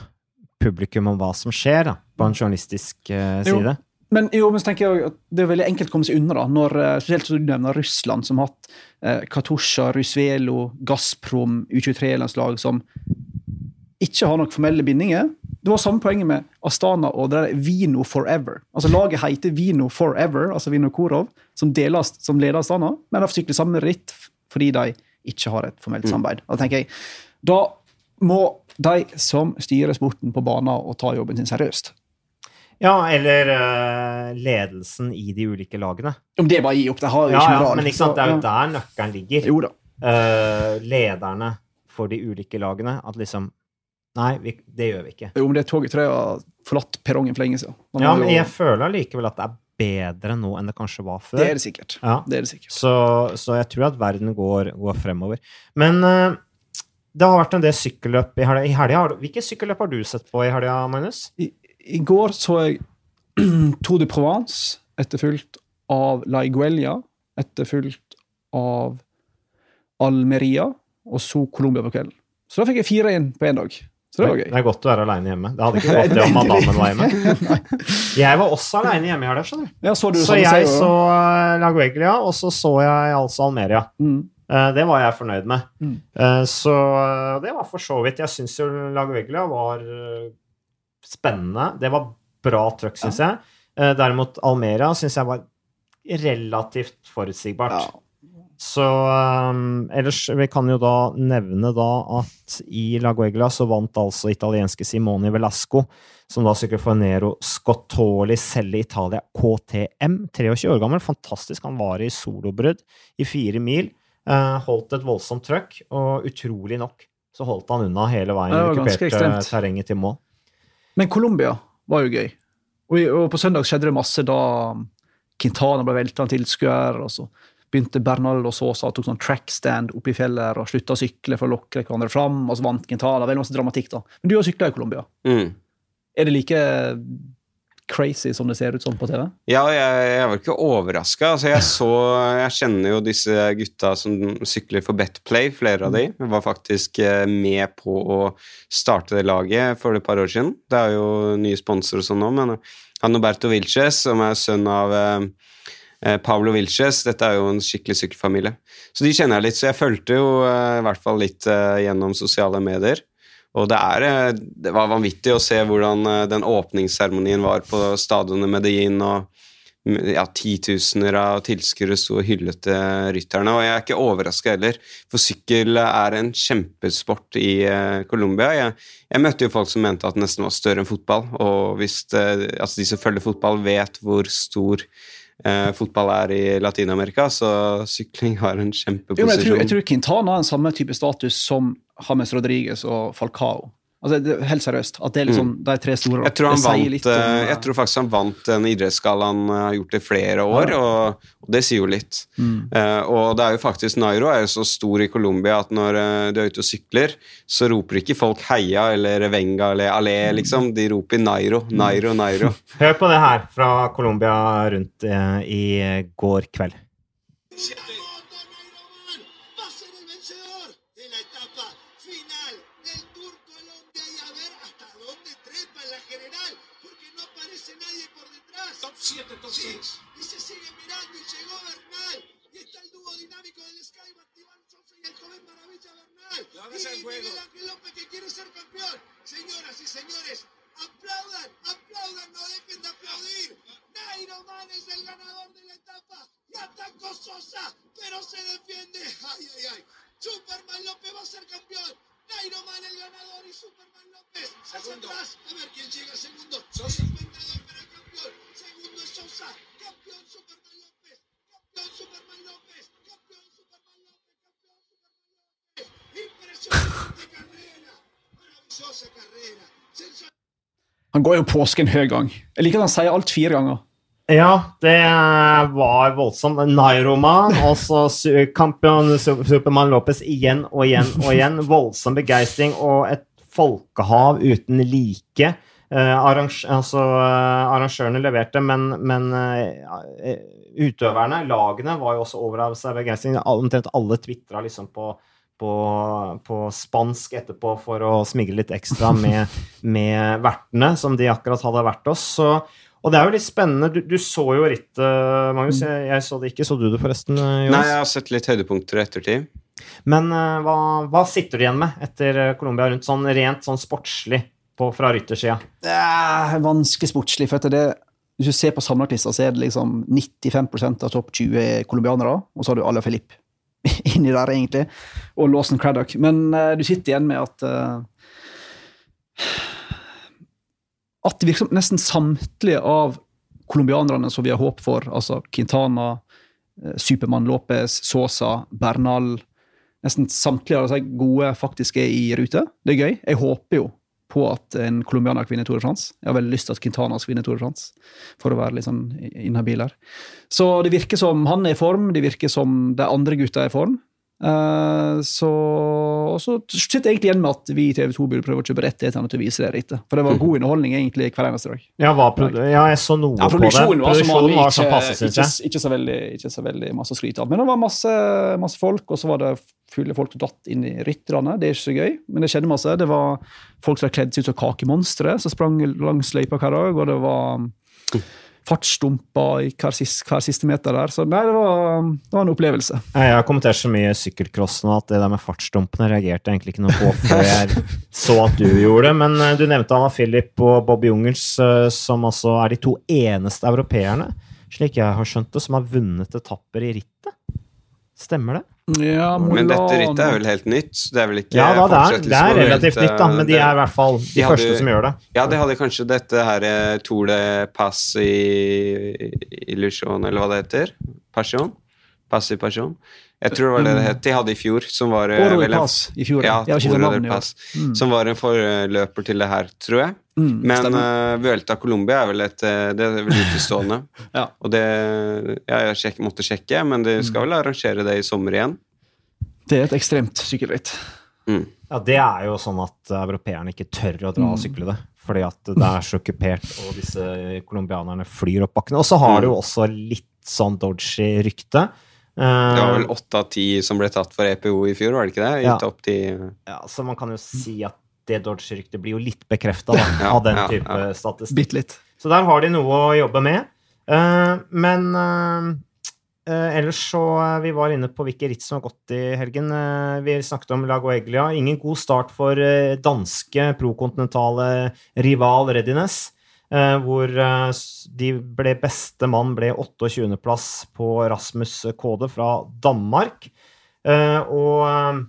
publikum om hva som skjer, da, på en journalistisk uh, side. Jo, men, jo, men så tenker jeg at det er veldig enkelt å komme seg unna, da, når, eh, spesielt som du nevner Russland, som har hatt eh, Katusha, Rusvelo, Gazprom, U23-landslag som ikke har noen formelle bindinger. Det var samme poenget med Astana og det der Vino Forever. Altså Laget heter Vino Forever, altså Vino Korov, som, deles, som leder Astana, men har syklet samme ritt fordi de ikke har et formelt mm. samarbeid. Da tenker jeg, da må de som styrer sporten på banen, og ta jobben sin seriøst. Ja, eller uh, ledelsen i de ulike lagene. Om det bare gir gi opp. Det har jo ja, ikke ja, men ikke sant, det er jo der nøkkelen ligger. Jo da. Uh, lederne for de ulike lagene. At liksom Nei, vi, det gjør vi ikke. Jo, men det toget tror jeg har forlatt perrongen for lenge siden. ja, men jeg føler likevel at det er bedre nå enn det kanskje var før. Det er det sikkert. Ja. Det er det sikkert. Så, så, jeg tror at verden går, går fremover. Men uh, det har vært en del sykkelløp i helga. Hvilke sykkelløp har du sett på i helga, Magnus? I, I, går så jeg <clears throat> Tour de Provence, etterfulgt av La Iguelia, etterfulgt av Almeria, og så Colombia på kvelden. Så da fikk jeg fire inn på én dag. Så det var gøy. Det er godt å være aleine hjemme. Det hadde ikke <laughs> gått det om madammen var hjemme. Jeg var også aleine hjemme i helga, skjønner du. Ja, så, du så jeg så uh, Lagueglia, og så så jeg altså Almeria. Mm. Uh, det var jeg fornøyd med. Mm. Uh, så det var for så vidt Jeg syns jo Lagueglia var spennende. Det var bra trøkk, syns jeg. derimot Almeria syns jeg var relativt forutsigbart. Ja. Så um, ellers Vi kan jo da nevne da at i La Guegla så vant altså italienske Simone Velasco, som da sykler for Nero Scottoli selv i Italia KTM. 23 år gammel. Fantastisk. Han var i solobrudd i fire mil. Uh, holdt et voldsomt trøkk, og utrolig nok så holdt han unna hele veien i det terrenget til mål. Men Colombia var jo gøy. Og, og, på søndag skjedde det masse da Quintana ble velta av tilskuer. Så begynte Bernal og Sosa tok sånn trackstand oppe i fjellet og slutta å sykle for å lokke hverandre fram, og så vant Quintana. Veldig masse dramatikk, da. Men du har sykla i Colombia. Mm. Er det like crazy som det ser ut som på TV? Ja, jeg, jeg var ikke overraska. Altså, jeg, jeg kjenner jo disse gutta som sykler for Betplay, flere av de. Jeg var faktisk eh, med på å starte det laget for et par år siden. Det er jo nye sponsorer og sånn nå, men han Noberto Vilches, som er sønn av eh, Pablo Vilches, dette er jo en skikkelig sykkelfamilie. Så de kjenner jeg litt, så jeg fulgte jo eh, i hvert fall litt eh, gjennom sosiale medier. Og det, er, eh, det var vanvittig å se hvordan eh, den åpningsseremonien var på stadionet Medellin. og ja, titusener av tilskuere sto og hyllet rytterne. Og jeg er ikke overraska heller, for sykkel er en kjempesport i uh, Colombia. Jeg, jeg, møtte jo folk som mente at det nesten var større enn fotball. Og hvis det, altså de som følger fotball, vet hvor stor uh, fotball er i Latin-Amerika, så sykling har en kjempeposisjon. Jo, jeg, tror, jeg tror Quintana har en samme type status som James Rodriguez og Falcao. Altså, det, helt seriøst. At det er liksom mm. de tre store. Jeg tror, han vant, om, uh, jeg tror faktisk han vant den idrettsgallaen, uh, har gjort i flere år, ja. og, og, det sier jo litt. Mm. Uh, og det er jo faktisk Nairo er jo så stor i Colombia at når du er ute og sykler, så roper ikke folk heia eller venga eller allé, liksom. De roper Nairo, mm. Nairo, Nairo. <laughs> Hør på det her fra Colombia rundt i går kveld. Sosa, pero se defiende. Ay, ay, ay. Superman López va a ser campeón. Nairo Man el ganador y Superman López hacia atrás. A ver quién llega segundo. Sosa. El inventador para campeón. Segundo es Sosa. Campeón Superman López. Campeón Superman López. Campeón Superman López. Han går jo påsken høy gang. Jeg liker at han sier alt fire ganger. Ja, det var voldsomt. Nairoma og så kampion Supermann Lopez igjen og igjen og igjen. <laughs> Voldsom begeistring og et folkehav uten like. Eh, arrange, altså, uh, arrangørene leverte, men, men eh, utøverne, lagene, var jo også over av seg begeistring. Omtrent alle tvitra liksom på på, på, spansk etterpå for å smigre litt ekstra med, <laughs> med vertene, som de akkurat hadde vært hos. Så, og det er jo litt spennende. Du, du så jo rittet, Magnus. Jeg, jeg, så det ikke. Så du det forresten? Jonas? Nei, jeg har sett litt høydepunkter i ettertid. Men uh, hva, hva, sitter du igjen med etter Colombia rundt sånn rent sånn sportslig på, fra ryttersida? Er vanskelig sportslig. for det hvis du ser på sammenlagtlista, så er det liksom 95% av topp 20 colombianere, og så har du Ala Filip <laughs> inni der, egentlig, og Lawson Craddock. Men uh, du sitter igjen med at uh, At det virker nesten samtlige av colombianerne som vi har håp for, altså Quintana, uh, Supermann Lopez, Sosa, Bernal Nesten samtlige av de gode faktisk er i rute. Det er gøy. Jeg håper jo på at en colombianer vinner Tour de France. Jeg har veldig lyst til at Quintana skal vinne Tour de France, for å være litt sånn inhabil her. Så det virker som han er i form, det virker som de andre gutta er i form. Uh, så, og så sitter jeg egentlig igjen med at vi i TV 2 burde prøve å kjøpe rettighetene til å vise det riktig. For det var god underholdning egentlig hver eneste dag. Ja, ja jeg så noe ja, på det. Produksjonen var, som syns jeg. Ikke, ikke, så veldig, ikke, så veldig, masse å skryte av. Men det var masse, masse folk, og så var det fulle folk som datt inn i rytterne. Det er ikke så gøy, men det skjedde masse. Det var folk som var kledd seg ut som kakemonstre, som sprang langs løypa hver dag. og det var fartsdumper i hver siste, hver siste, meter der. Så nei, det var, det var en opplevelse. Jeg har kommentert så mye sykkelcross nå at det der med fartsdumpene reagerte egentlig ikke noe på før jeg så at du gjorde det. Men eh, du nevnte Anna Philip og Bobby Jungels, eh, som altså er de to eneste europeerne, slik jeg har skjønt det, som har vunnet etapper i rittet. Stemmer det? Ja, men dette rittet er vel helt nytt? Det er vel ikke ja, da, det, er, det er relativt nytt, da, men de er i hvert fall de, de første som gjør det. Ja, de hadde kanskje dette her eh, Tour de Pass i Illusion, eller hva det heter? Passion? Passivasjon. Jeg tror det var det det het. De hadde i fjor, som var eh, vel, pass i fjor, ja. ja Oro pass, mm. Som var en forløper til det her, tror jeg. Mm, Men uh, Vuelta Colombia er vel et eh, Det er vel utestående. <laughs> ja. Og det ja, Jeg sjek, måtte sjekke, men de skal mm. vel arrangere det i sommer igjen. Det er et ekstremt sykkelritt. Mm. Ja, det er jo sånn at europeerne ikke tør å dra og mm. sykle det. Fordi at det er så okkupert, og disse colombianerne flyr opp bakkene. Og så har det jo også litt sånn dodgy rykte. Det var vel åtte av ti som ble tatt for EPO i fjor, var det ikke det? Ja. Opp til... ja, så man kan jo si at det Dodge-ryktet blir jo litt bekrefta <laughs> ja, av den type ja, statistikk. Bitt litt. Så der har de noe å jobbe med. Uh, men uh, uh, ellers så Vi var inne på hvilke ritt som har gått i helgen. vi snakket om Lago Eglia. Ingen god start for danske prokontinentale rival Readiness. Eh, hvor eh, de ble beste mann ble 28.-plass på Rasmus Kode fra Danmark. Eh, og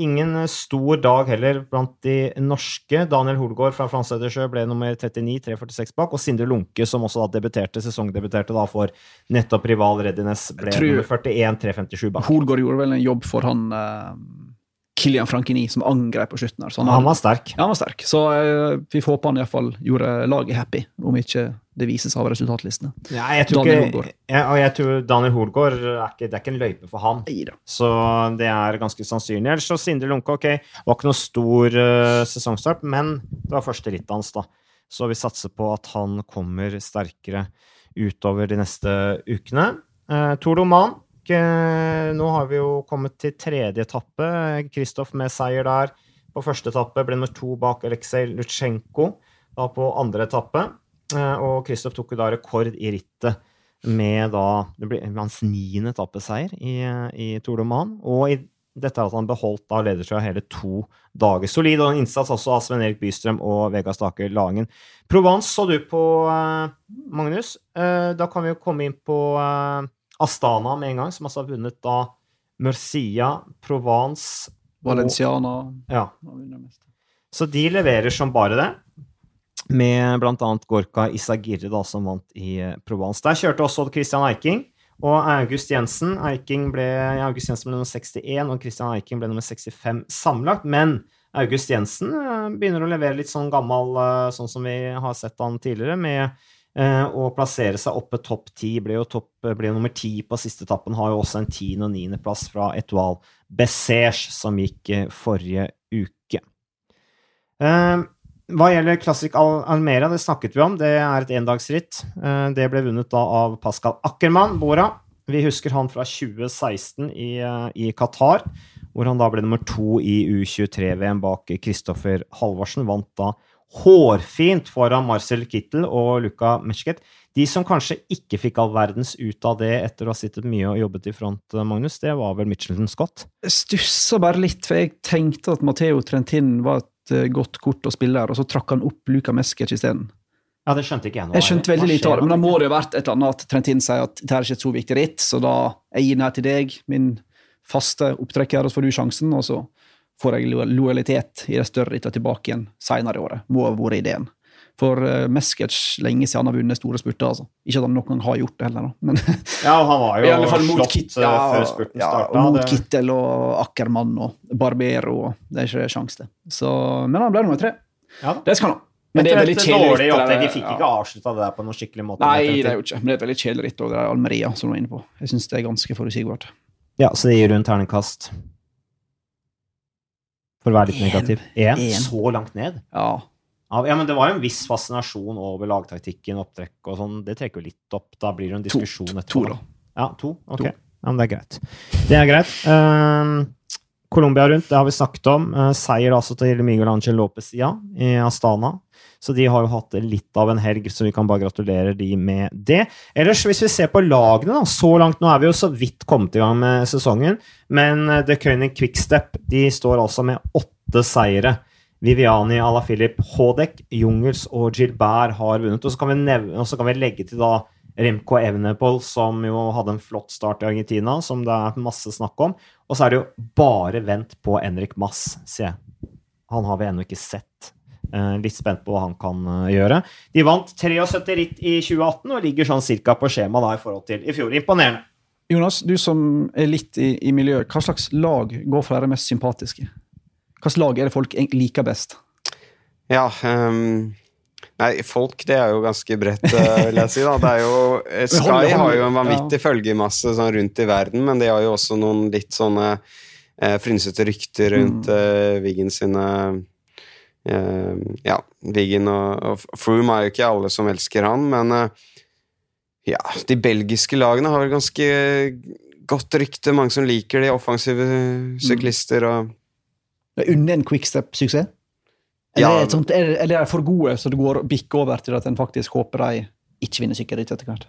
ingen stor dag heller blant de norske. Daniel Holgaard fra Flansetersjø ble nummer 39, 346 bak. Og Sindre Lunke, som også da debuterte, sesongdebuterte da for nettopp rival Readiness, ble nummer 41, 357 bak. Holgaard gjorde vel en jobb for han Kilian Frankini som angrep på slutten. her. Han, han, var sterk. Ja, han var sterk. Så uh, vi får håpe han iallfall gjorde laget happy, om ikke det vises av resultatlistene. Ja, jeg tror Daniel ikke, jeg, og jeg tror Daniel Holgaard er ikke, det er ikke en løype for han. Neida. Så det er ganske sannsynlig. Ellers så Sindre Lunke, ok, var ikke noe stor uh, sesongstart, men det var første rittet hans, da. Så vi satser på at han kommer sterkere utover de neste ukene. Uh, Tor Doman nå har vi jo kommet til tredje etappe. Kristoff med seier der. På første etappe ble nummer to bak Aleksej Lutsjenko da på andre etappe. Eh, og Kristoff tok jo da rekord i rittet med da Det ble hans niende etappeseier i, i Tour de Man. Og i dette er at han beholdt da ledertrøya hele to dager. Solid og en innsats også av Sven Erik Bystrøm og Vegard Stake Lagen. Provence så du på, eh, Magnus. Eh, da kan vi jo komme inn på Astana med en gang, som altså har vunnet da Murcia, Provence Valenciana. ja. Så de leverer som bare det. Med bl.a. Gorka Isagirre, da, som vant i eh, Provence. Der kjørte også Christian Eiking og August Jensen. Eiking ble, August Jensen ble nummer 61, og Christian Eiking ble nummer 65 sammenlagt. Men August Jensen eh, begynner å levere litt sånn gammel, eh, sånn som vi har sett han tidligere, med Eh, og plassere seg oppe topp ti. Ble jo topp, ble nummer ti på siste etappen. Har jo også en tiende- og niendeplass fra Etoile Bessège, som gikk eh, forrige uke. Eh, hva gjelder Classic Almera, det snakket vi om. Det er et endagsritt. Det ble vunnet da av Pascal Ackermann, Bora. Vi husker han fra 2016 i, i Qatar, hvor han da ble nummer to i U23-VM bak Kristoffer Halvorsen. Vant da hårfint foran Marcel Kittel og Luca Meschket. De som kanskje ikke fikk all verdens ut av det etter å ha sittet mye og jobbet i front, Magnus, det var vel Mitchelton Scott? Jeg stussa bare litt, for jeg tenkte at Matheo Trentin var et eh, godt kort å spille her, og så trakk han opp Luca Meschket isteden. Ja, det skjønte ikke jeg nå. Jeg skjønte veldig lite av det, men da må det jo vært et eller annet at Trentin sier at dette er ikke et så viktig ritt, så da jeg gir den her til deg, min faste opptrekker, og så får du sjansen, og så får jeg lojalitet i det større etter tilbake igjen seinere i året. Må ha vært ideen. For uh, Meskets lenge siden han har vunnet store spurter. Altså. Ikke at han noen gang har gjort det heller, da. Men <laughs> ja, han var jo i alle fall mot Kit, ja, før spurten ja, starta. Mot det... Kittel og Ackermann og Barbero. Det er ikke sjanse til. Så, men han ble nummer tre. Ja, det skal han ha. Men det er veldig kjedelig ritt. De fikk ikke avslutta det der på noen skikkelig måte. Nei, det er jo ikke. Men det er et veldig kjedelig ritt er Almeria, som du var inne på. Jeg syns det er ganske forutsigbart. Ja, så det gir rundt terningkast for å være litt negativ. Én? Så langt ned? Ja. ja. Men det var jo en viss fascinasjon over lagtaktikken, opptrekk og sånn. Det trekker jo litt opp. Da blir det en diskusjon to, etterpå. To, da. Ja, to? Ok. To. Ja, men det er greit. Det er greit. Uh, Colombia rundt, det har vi snakket om. Uh, seier altså til Miguel Angel Lopez ja, i Astana. Så de har jo hatt litt av en helg, så vi kan bare gratulere de med det. Ellers, hvis vi ser på lagene, da, så langt Nå er vi jo så vidt kommet i gang med sesongen, men eh, The König Quickstep de står altså med åtte seire. Viviani, Alaphilip, Hodek, Jungels og Gilbert har vunnet. Og så kan vi, nevne, så kan vi legge til da Remco Evenepool, som jo hadde en flott start i Argentina, som det er masse snakk om. Og så er det jo bare vent på Enrik Mass, sier jeg. Han har vi ennå ikke sett. Eh, litt spent på hva han kan eh, gjøre. De vant 73 ritt i 2018 og ligger sånn cirka på skjema da i forhold til i fjor. Imponerende. Jonas, du som er litt i, i miljøet, hva slags lag går for å være mest sympatiske? Hva slags lag er det folk liker best? Ja um, Nei, folk det er jo ganske bredt, eh, vil jeg si. da. Det jo, <laughs> eh, Sky har jo en vanvittig ja. følgemasse sånn rundt i verden, men de har jo også noen litt sånne eh, frynsete rykter rundt mm. eh, Wiggen sine eh, Ja, Wiggen og, og, Froome er jo ikke alle som elsker han, men eh, ja, de belgiske lagene har vel ganske godt rykte. Mange som liker de offensive mm. syklister og Under en quickstep-suksess? Eller, ja, sånt, eller, er de for gode, så det går bikker over til at en faktisk håper de ikke vinner sykkelritt etter hvert?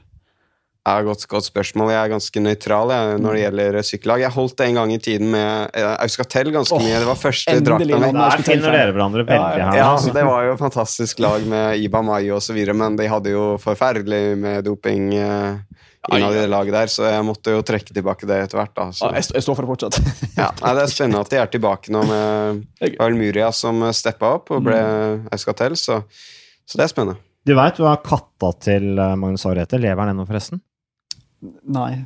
Ja, godt, godt, spørsmål. Jeg er ganske nøytral jeg, når det mm. gjelder sykkellag. Jeg holdt det en gang i tiden med eh, Auskatel ganske oh, mye. Det var første drakta mi. Der finner dere hverandre veldig her. Ja, altså, det var jo fantastisk lag med Iba Mai osv., men de hadde jo forferdelig med doping. Eh, innad i det laget der, så jeg måtte jo trekke tilbake det etter hvert. da. Så. Ja, jeg, står for det fortsatt. <laughs> ja, nei, Det er spennende at de er tilbake nå med Almuria som steppa opp og ble mm. Euskatel, så, så, det er spennende. Du veit hva katta til Magnus Magnus heter? lever den ennå, forresten? Nei.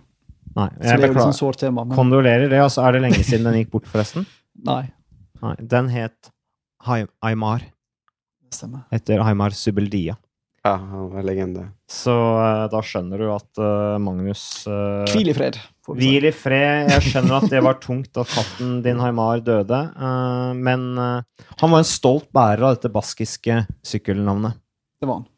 Nei. Jeg så det er jo liksom sårt tema. Men... Kondolerer. det, altså Er det lenge siden den gikk bort, forresten? <laughs> Nei. Nei. Den het Aymar. Stemmer. Etter Aymar Subeldia. Ja, han var legende. Så uh, da skjønner du at uh, Magnus uh, Hvil i fred. Hvil i fred. Jeg skjønner at det var tungt at katten din Haimar døde, men han var en stolt bærer av dette baskiske sykkelnavnet. Det var han.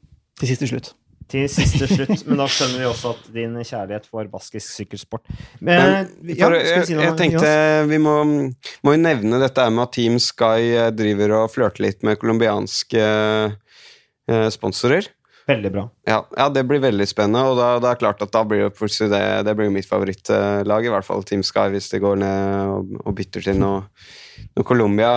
Til siste slutt. Til siste slutt, men da skjønner vi også at din kjærlighet for baskisk sykkelsport men, ja, jeg, si jeg, tenkte vi må, må, jo nevne dette med at Team Sky driver og flørter litt med colombianske sponsorer. Veldig bra. Ja, ja, det blir veldig spennende, og da, det er klart at da blir det, det blir mitt favorittlag, i hvert fall Team Sky, hvis det går ned og, og bytter til noe, noe Colombia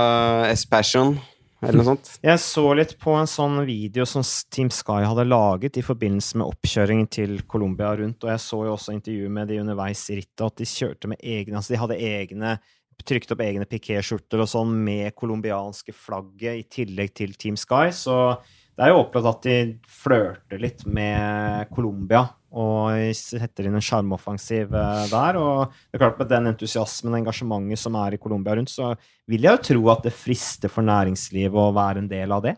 S-Passion. Eller noe sånt. Jeg så litt på en sånn video som Team Sky hadde laget i forbindelse med oppkjøringen til Colombia rundt, og jeg så jo også intervju med de underveis i rittet, at de kjørte med egne Altså, de hadde egne Trykte opp egne pikéskjorter og sånn med colombianske flagget i tillegg til Team Sky, så det er jo opplevd at de flørter litt med Colombia og setter inn en sjarmoffensiv eh, der. Og det er klart med den entusiasmen og engasjementet som er i Colombia rundt, så vil jeg jo tro at det frister for næringslivet å være en del av det.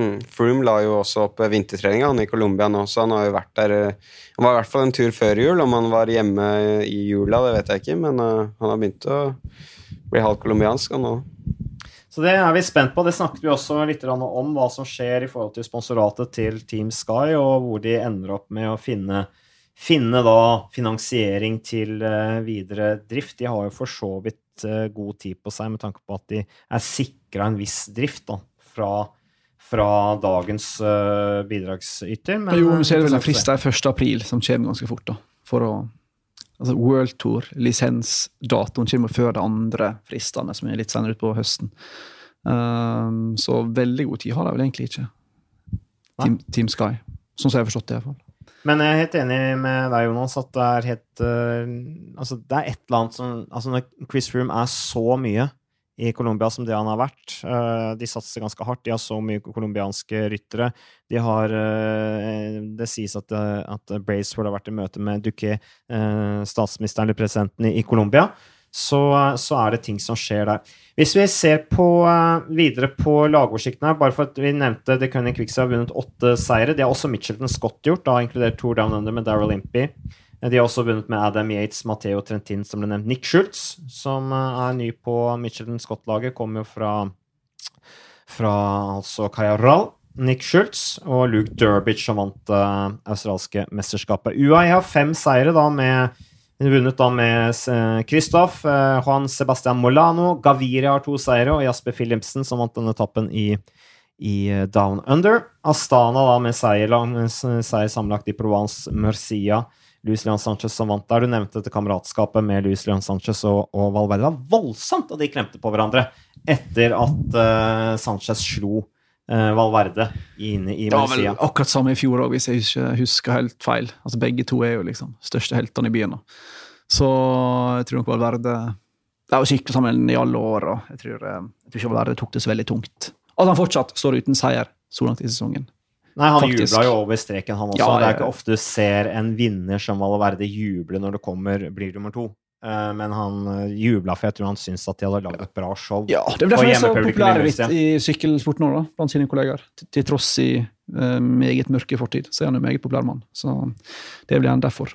Mm. Froome la jo også opp vintertreninga i Colombia nå, så han har jo vært der eh, Han var i hvert fall en tur før jul. Om han var hjemme i jula, det vet jeg ikke, men han har begynt å bli halvt colombiansk, òg. Så det er vi spent på. Det snakket vi også litt om, hva som skjer i forhold til sponsoratet til Team Sky, og hvor de ender opp med å finne, finne finansiering til uh, videre drift. De har jo for så vidt uh, god tid på seg med tanke på at de er sikra en viss drift da, fra, fra dagens uh, bidragsyter. Men, jo, men så er det vel en frist der 1. april som kommer ganske fort, da, for å altså World Tour, lisensdatoen kommer før de andre fristene, som er litt senere utpå høsten. Um, så veldig god tid har de vel egentlig ikke. Team, Team Sky. Sånn som jeg har forstått det, iallfall. Men jeg er helt enig med deg, Jonas, at det er helt uh, Altså, det er et eller annet som Altså, når Chris Froome er så mye i Colombia som det han har vært. Uh, de satser ganske hardt. De har så mye colombianske ryttere. De har uh, Det sies at, uh, at Braceford har vært i møte med Duque, statsministeren eller presidenten i Colombia. Så, så, er det ting som skjer der. Hvis vi ser på, videre på lagoversikten her, bare for at vi nevnte The Cunning Quicks har vunnet åtte seire. Det har også Mitchelton Scott gjort, da inkludert Tour Down Under med Daryl Impey. De har også vunnet med Adam Yates, Matheo Trentin, som ble nevnt. Nick Schultz, som eh, er ny på Michelin Scott-laget, kommer jo fra, fra altså Kajaral. Nick Schultz og Luke Durbridge, som vant det uh, australske mesterskapet. UAE har fem seire, da, med Vunnet da med Kristoff, uh, uh, Juan Sebastian Molano, Gaviria har to seire, og Jasper Philipsen, som vant denne etappen i, i Down Under. Astana da med seier, seier sammenlagt i Provence, Murcia Luis Leon Sanchez som vant der. Du nevnte dette kameratskapet med Luis Leon Sanchez og, og Valverde. Det var voldsomt, og de klemte på hverandre etter at uh, Sanchez slo uh, Valverde inne i Murcia. Det var vel akkurat samme i fjor òg, hvis jeg ikke husker helt feil. Altså Begge to er jo liksom største heltene i byen. Så jeg tror nok Valverde De har sykla sammen i alle år, og jeg tror, eh, jeg tror ikke Valverde tok det så veldig tungt. At han fortsatt står uten seier så langt i sesongen. Nei, han jubla jo over streken, han også. Ja, det er ikke ofte du ser en vinner som Valverde juble når det kommer, blir nummer to. Uh, men han uh, jubla, for jeg tror han syntes at de hadde lagd et bra show. Ja, Det er derfor han er så populær litt i sykkelsport nå, da, blant sine kollegaer. Til, tross i uh, meget mørke fortid, så er han en meget populær mann. Så det blir han derfor.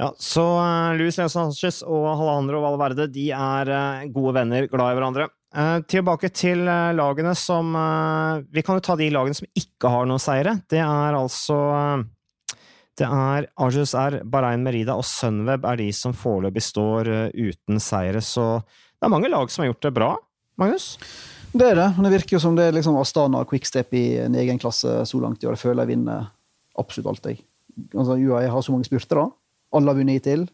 Ja, så uh, Luis Leon Sanchez og Alejandro Valverde de er gode venner, glad i hverandre. Uh, tilbake til uh, lagene som uh, Vi kan jo ta de lagene som ikke har noen seire. Det er altså Det er Arjus R, Bahrain Merida og Sunweb er de som foreløpig står uten seire. Så det er mange lag som har gjort det bra. Magnus? Det er det. Men det virker jo som det er liksom Astana og Quickstep i en egen klasse så langt i år. Jeg føler jeg vinner absolutt alt, jeg. Altså, UAE har så mange spurter, da. Alle har vunnet hittil.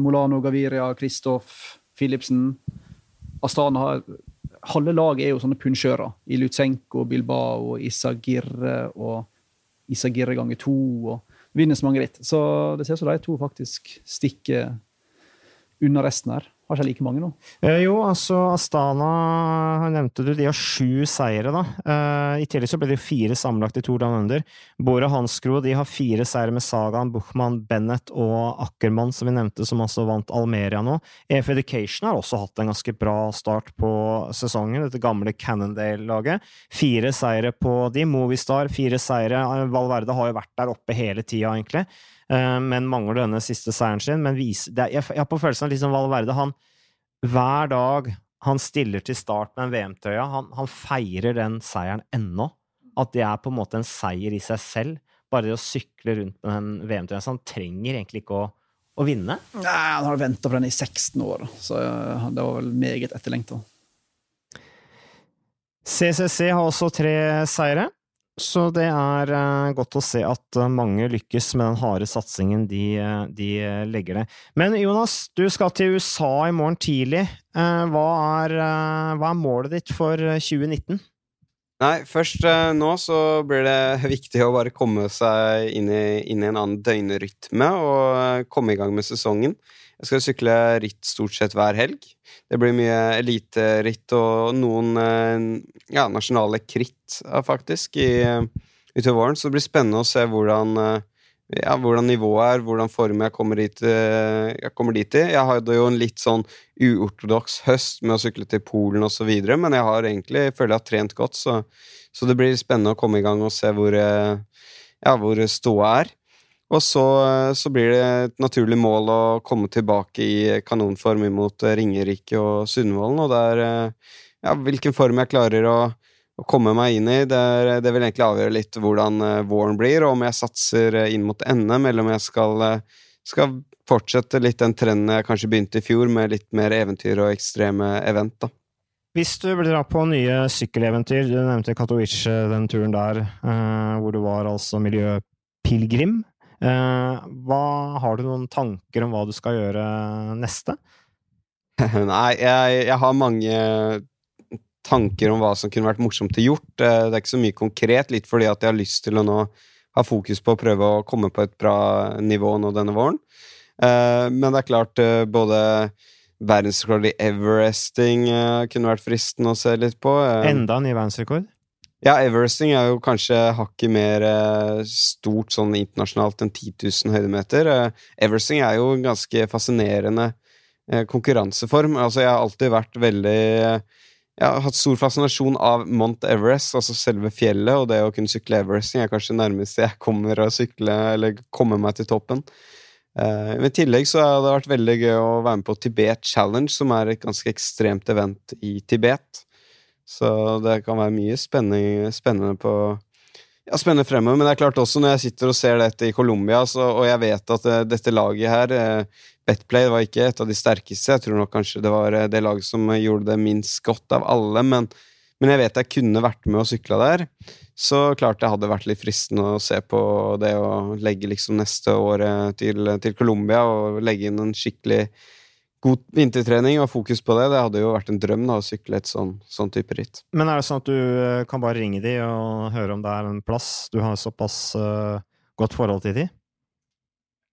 Molano, Gaviria, Kristoff, Philipsen. Astana har Halve laget er jo sånne punsjører. I Lutsenko, Bilbao, Isagirre og Isagirre ganger to. og Vinner så mange ritt. Så det ser ut som de to faktisk stikker unna resten her. Har ikke like mange nå? Eh, jo, altså Astana nevnte du, de har sju seire, da. Eh, I tillegg så ble det fire sammenlagt i Tour Down Under. Bore Hanskro de har fire seire med Sagan, Buchmann, Bennett og Ackermann, som vi nevnte, som altså vant Almeria nå. EF Education har også hatt en ganske bra start på sesongen, dette gamle Cannondale-laget. Fire seire på de. Movistar, fire seire. Valverde har jo vært der oppe hele tida, egentlig. Eh, men mangler denne siste seieren sin. Men vis, er, jeg, jeg har på følelsen av liksom Valverde han, Hver dag han stiller til start med en VM-trøya, han, han, feirer den seieren ennå. At det er på en måte en seier i seg selv. Bare det å sykle rundt med den VM-trøya. Så han trenger egentlig ikke å, å vinne. Nei, han har venta på den i 16 år, så eh, det var vel meget etterlengta. CCC har også tre seire. Så det er uh, godt å se at uh, mange lykkes med den harde satsingen de, uh, de, legger det. Men Jonas, du skal til USA i morgen tidlig. Hva er, hva, er, målet ditt for 2019? Nei, først nå så blir det <laughs> viktig å bare komme seg inn i, inn i en annen døgnrytme og komme i gang med sesongen. Jeg skal sykle ritt stort sett hver helg. Det blir mye elite-ritt og noen eh, ja, nasjonale kritt, faktisk, i, utover våren. Så det blir spennende å se hvordan, eh, ja, hvordan nivået er, hvordan form jeg kommer eh, jeg kommer dit i. Jeg hadde jo en litt sånn uortodoks høst med å sykle til Polen osv., men jeg har egentlig, føler jeg har trent godt, så, så, det blir spennende å komme i gang og se hvor, ja, hvor ståa er. Og så, så, blir det et naturlig mål å komme tilbake i kanonform imot Ringerike og Sundvolden. Og det er ja, hvilken form jeg klarer å, å komme meg inn i. Det, det, vil egentlig avgjøre litt hvordan våren blir, og om jeg satser inn mot NM, eller om jeg skal, skal, fortsette litt den trenden jeg kanskje begynte i fjor, med litt mer eventyr og ekstreme event. da. Hvis du blir dra på nye sykkeleventyr, du nevnte Katowice, den turen der, hvor du var altså miljøpilegrim. Eh, hva, har du noen tanker om hva du skal gjøre neste? <laughs> Nei, jeg, jeg, har mange tanker om hva som kunne vært morsomt å gjort. Eh, det er ikke så mye konkret, litt fordi at jeg har lyst til å nå ha fokus på å prøve å komme på et bra nivå nå denne våren. Eh, men det er klart, både verdensrekord i everesting kunne vært fristende å se litt på. Enda ny verdensrekord? Ja, Everesting er jo kanskje hakket mer eh, stort sånn internasjonalt enn 10 000 høydemeter. Eh, Everesting er jo en ganske fascinerende eh, konkurranseform. Altså, jeg har alltid vært veldig Jeg har hatt stor fascinasjon av Mount Everest, altså selve fjellet, og det å kunne sykle Everesting er kanskje nærmest jeg kommer å sykle, eller komme meg til toppen. Uh, I tillegg så har det vært veldig gøy å være med på Tibet Challenge, som er et ganske ekstremt event i Tibet. Så det kan være mye spennende, på ja, spennende fremover. Men det er klart også når jeg sitter og ser dette i Colombia, og jeg vet at uh, dette laget her, uh, Betplay, var ikke et av de sterkeste. Jeg tror nok kanskje det var uh, det laget som gjorde det minst godt av alle. Men, men jeg vet jeg kunne vært med og sykla der. Så klart det hadde vært litt fristende å se på det å legge liksom neste året til, til Colombia og legge inn en skikkelig god vintertrening og fokus på det. Det hadde jo vært en drøm da, å sykle et sånn, sånn, type ritt. Men er det sånn at du eh, kan bare ringe de og høre om det er en plass? Du har såpass uh, godt forhold til de?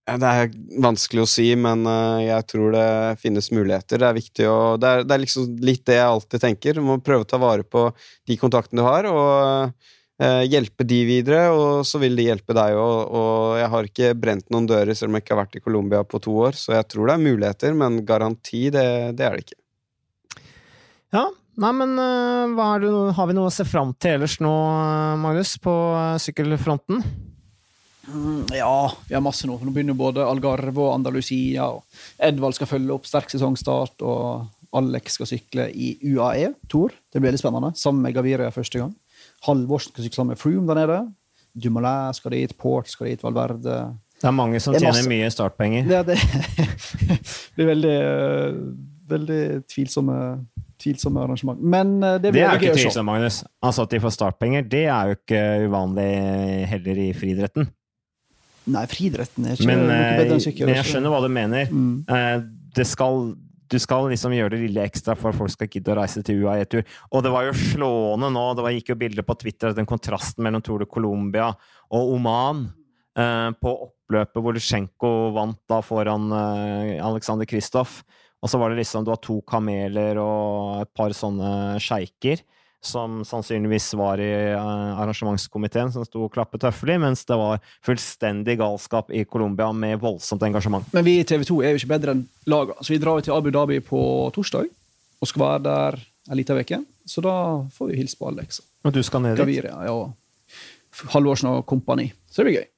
Ja, det er vanskelig å si, men uh, jeg tror det finnes muligheter. Det er viktig å det er, det er, liksom litt det jeg alltid tenker. Du må prøve å ta vare på de kontaktene du har, og Eh, hjelpe de videre, og så vil de hjelpe deg òg. Og jeg har ikke brent noen dører selv om jeg ikke har vært i Colombia på to år, så jeg tror det er muligheter, men garanti, det, det er det ikke. Ja, Nei, men uh, det, har vi noe å se fram til ellers nå, Magnus, på uh, sykkelfronten? Mm, ja, vi har masse nå. Nå begynner både Algarve og Andalusia. og Edvald skal følge opp sterk sesongstart, og Alex skal sykle i UAE Tour. Det blir veldig spennende. Sammen med Gaviria første gang. Halvorsen skal sykle sammen med Froome der nede. Dumoulin skal dit, Port skal dit, Valverde Det er mange som tjener mye startpenger. Det, <laughs> det blir veldig, eh, veldig tvilsomme tvilsomme arrangement. Men eh, det, det er jo ikke tvilsomt, Magnus. Altså At de får startpenger, det er jo ikke uvanlig heller i friidretten. Nei, friidretten er ikke men, noe bedre enn sykkel. Men jeg skjønner hva du mener. Mm. Eh, det skal, du skal liksom gjøre det lille ekstra for at folk skal gidde å reise til UAE-tur. Og det var jo slående nå, det gikk jo bilder på Twitter, den kontrasten mellom Tour de Colombia og Oman. Eh, på oppløpet hvor Lusjenko vant da foran eh, Alexander Kristoff. Og så var det liksom Du har to kameler og et par sånne sjeiker som sannsynligvis var i uh, arrangementskomiteen, som sto og klappet tøffelig, mens det var fullstendig galskap i Colombia med voldsomt engasjement. Men vi i TV 2 er jo ikke bedre enn laga, så vi drar jo til Abu Dhabi på torsdag og skal være der en liten uke. Så da får vi hilse på Alex. Og du skal ned dit? Gaviria, ja. Halvorsen og kompani. Så det blir gøy.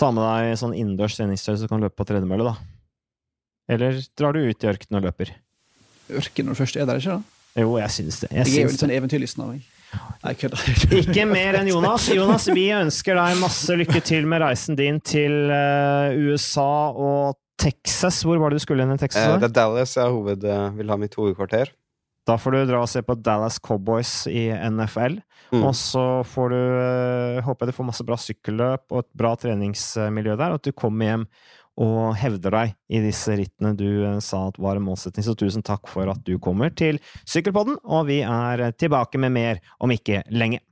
Ta med deg sånn innendørs treningstøy så du kan løpe på tredemølle, da. Eller drar du ut i ørkenen og løper? Ørken når du først er der, ikke da? Jo, jeg syns det. Jeg, jeg er jo litt sånn eventyrlysten av meg. Nei, Ikke mer enn Jonas. Jonas, vi ønsker deg masse lykke til med reisen din til uh, USA og Texas. Hvor var det du skulle inn i Texas? Eh, det er Dallas jeg hoved, uh, vil ha mitt hovedkvarter. Da får du dra og se på Dallas Cowboys i NFL. Mm. Og så får du uh, Håper jeg du får masse bra sykkelløp og et bra treningsmiljø der, og at du kommer hjem og hevder deg i disse rittene du eh, sa at var en målsetting. Så tusen takk for at du kommer til Sykkelpodden, og vi er tilbake med mer om ikke lenge.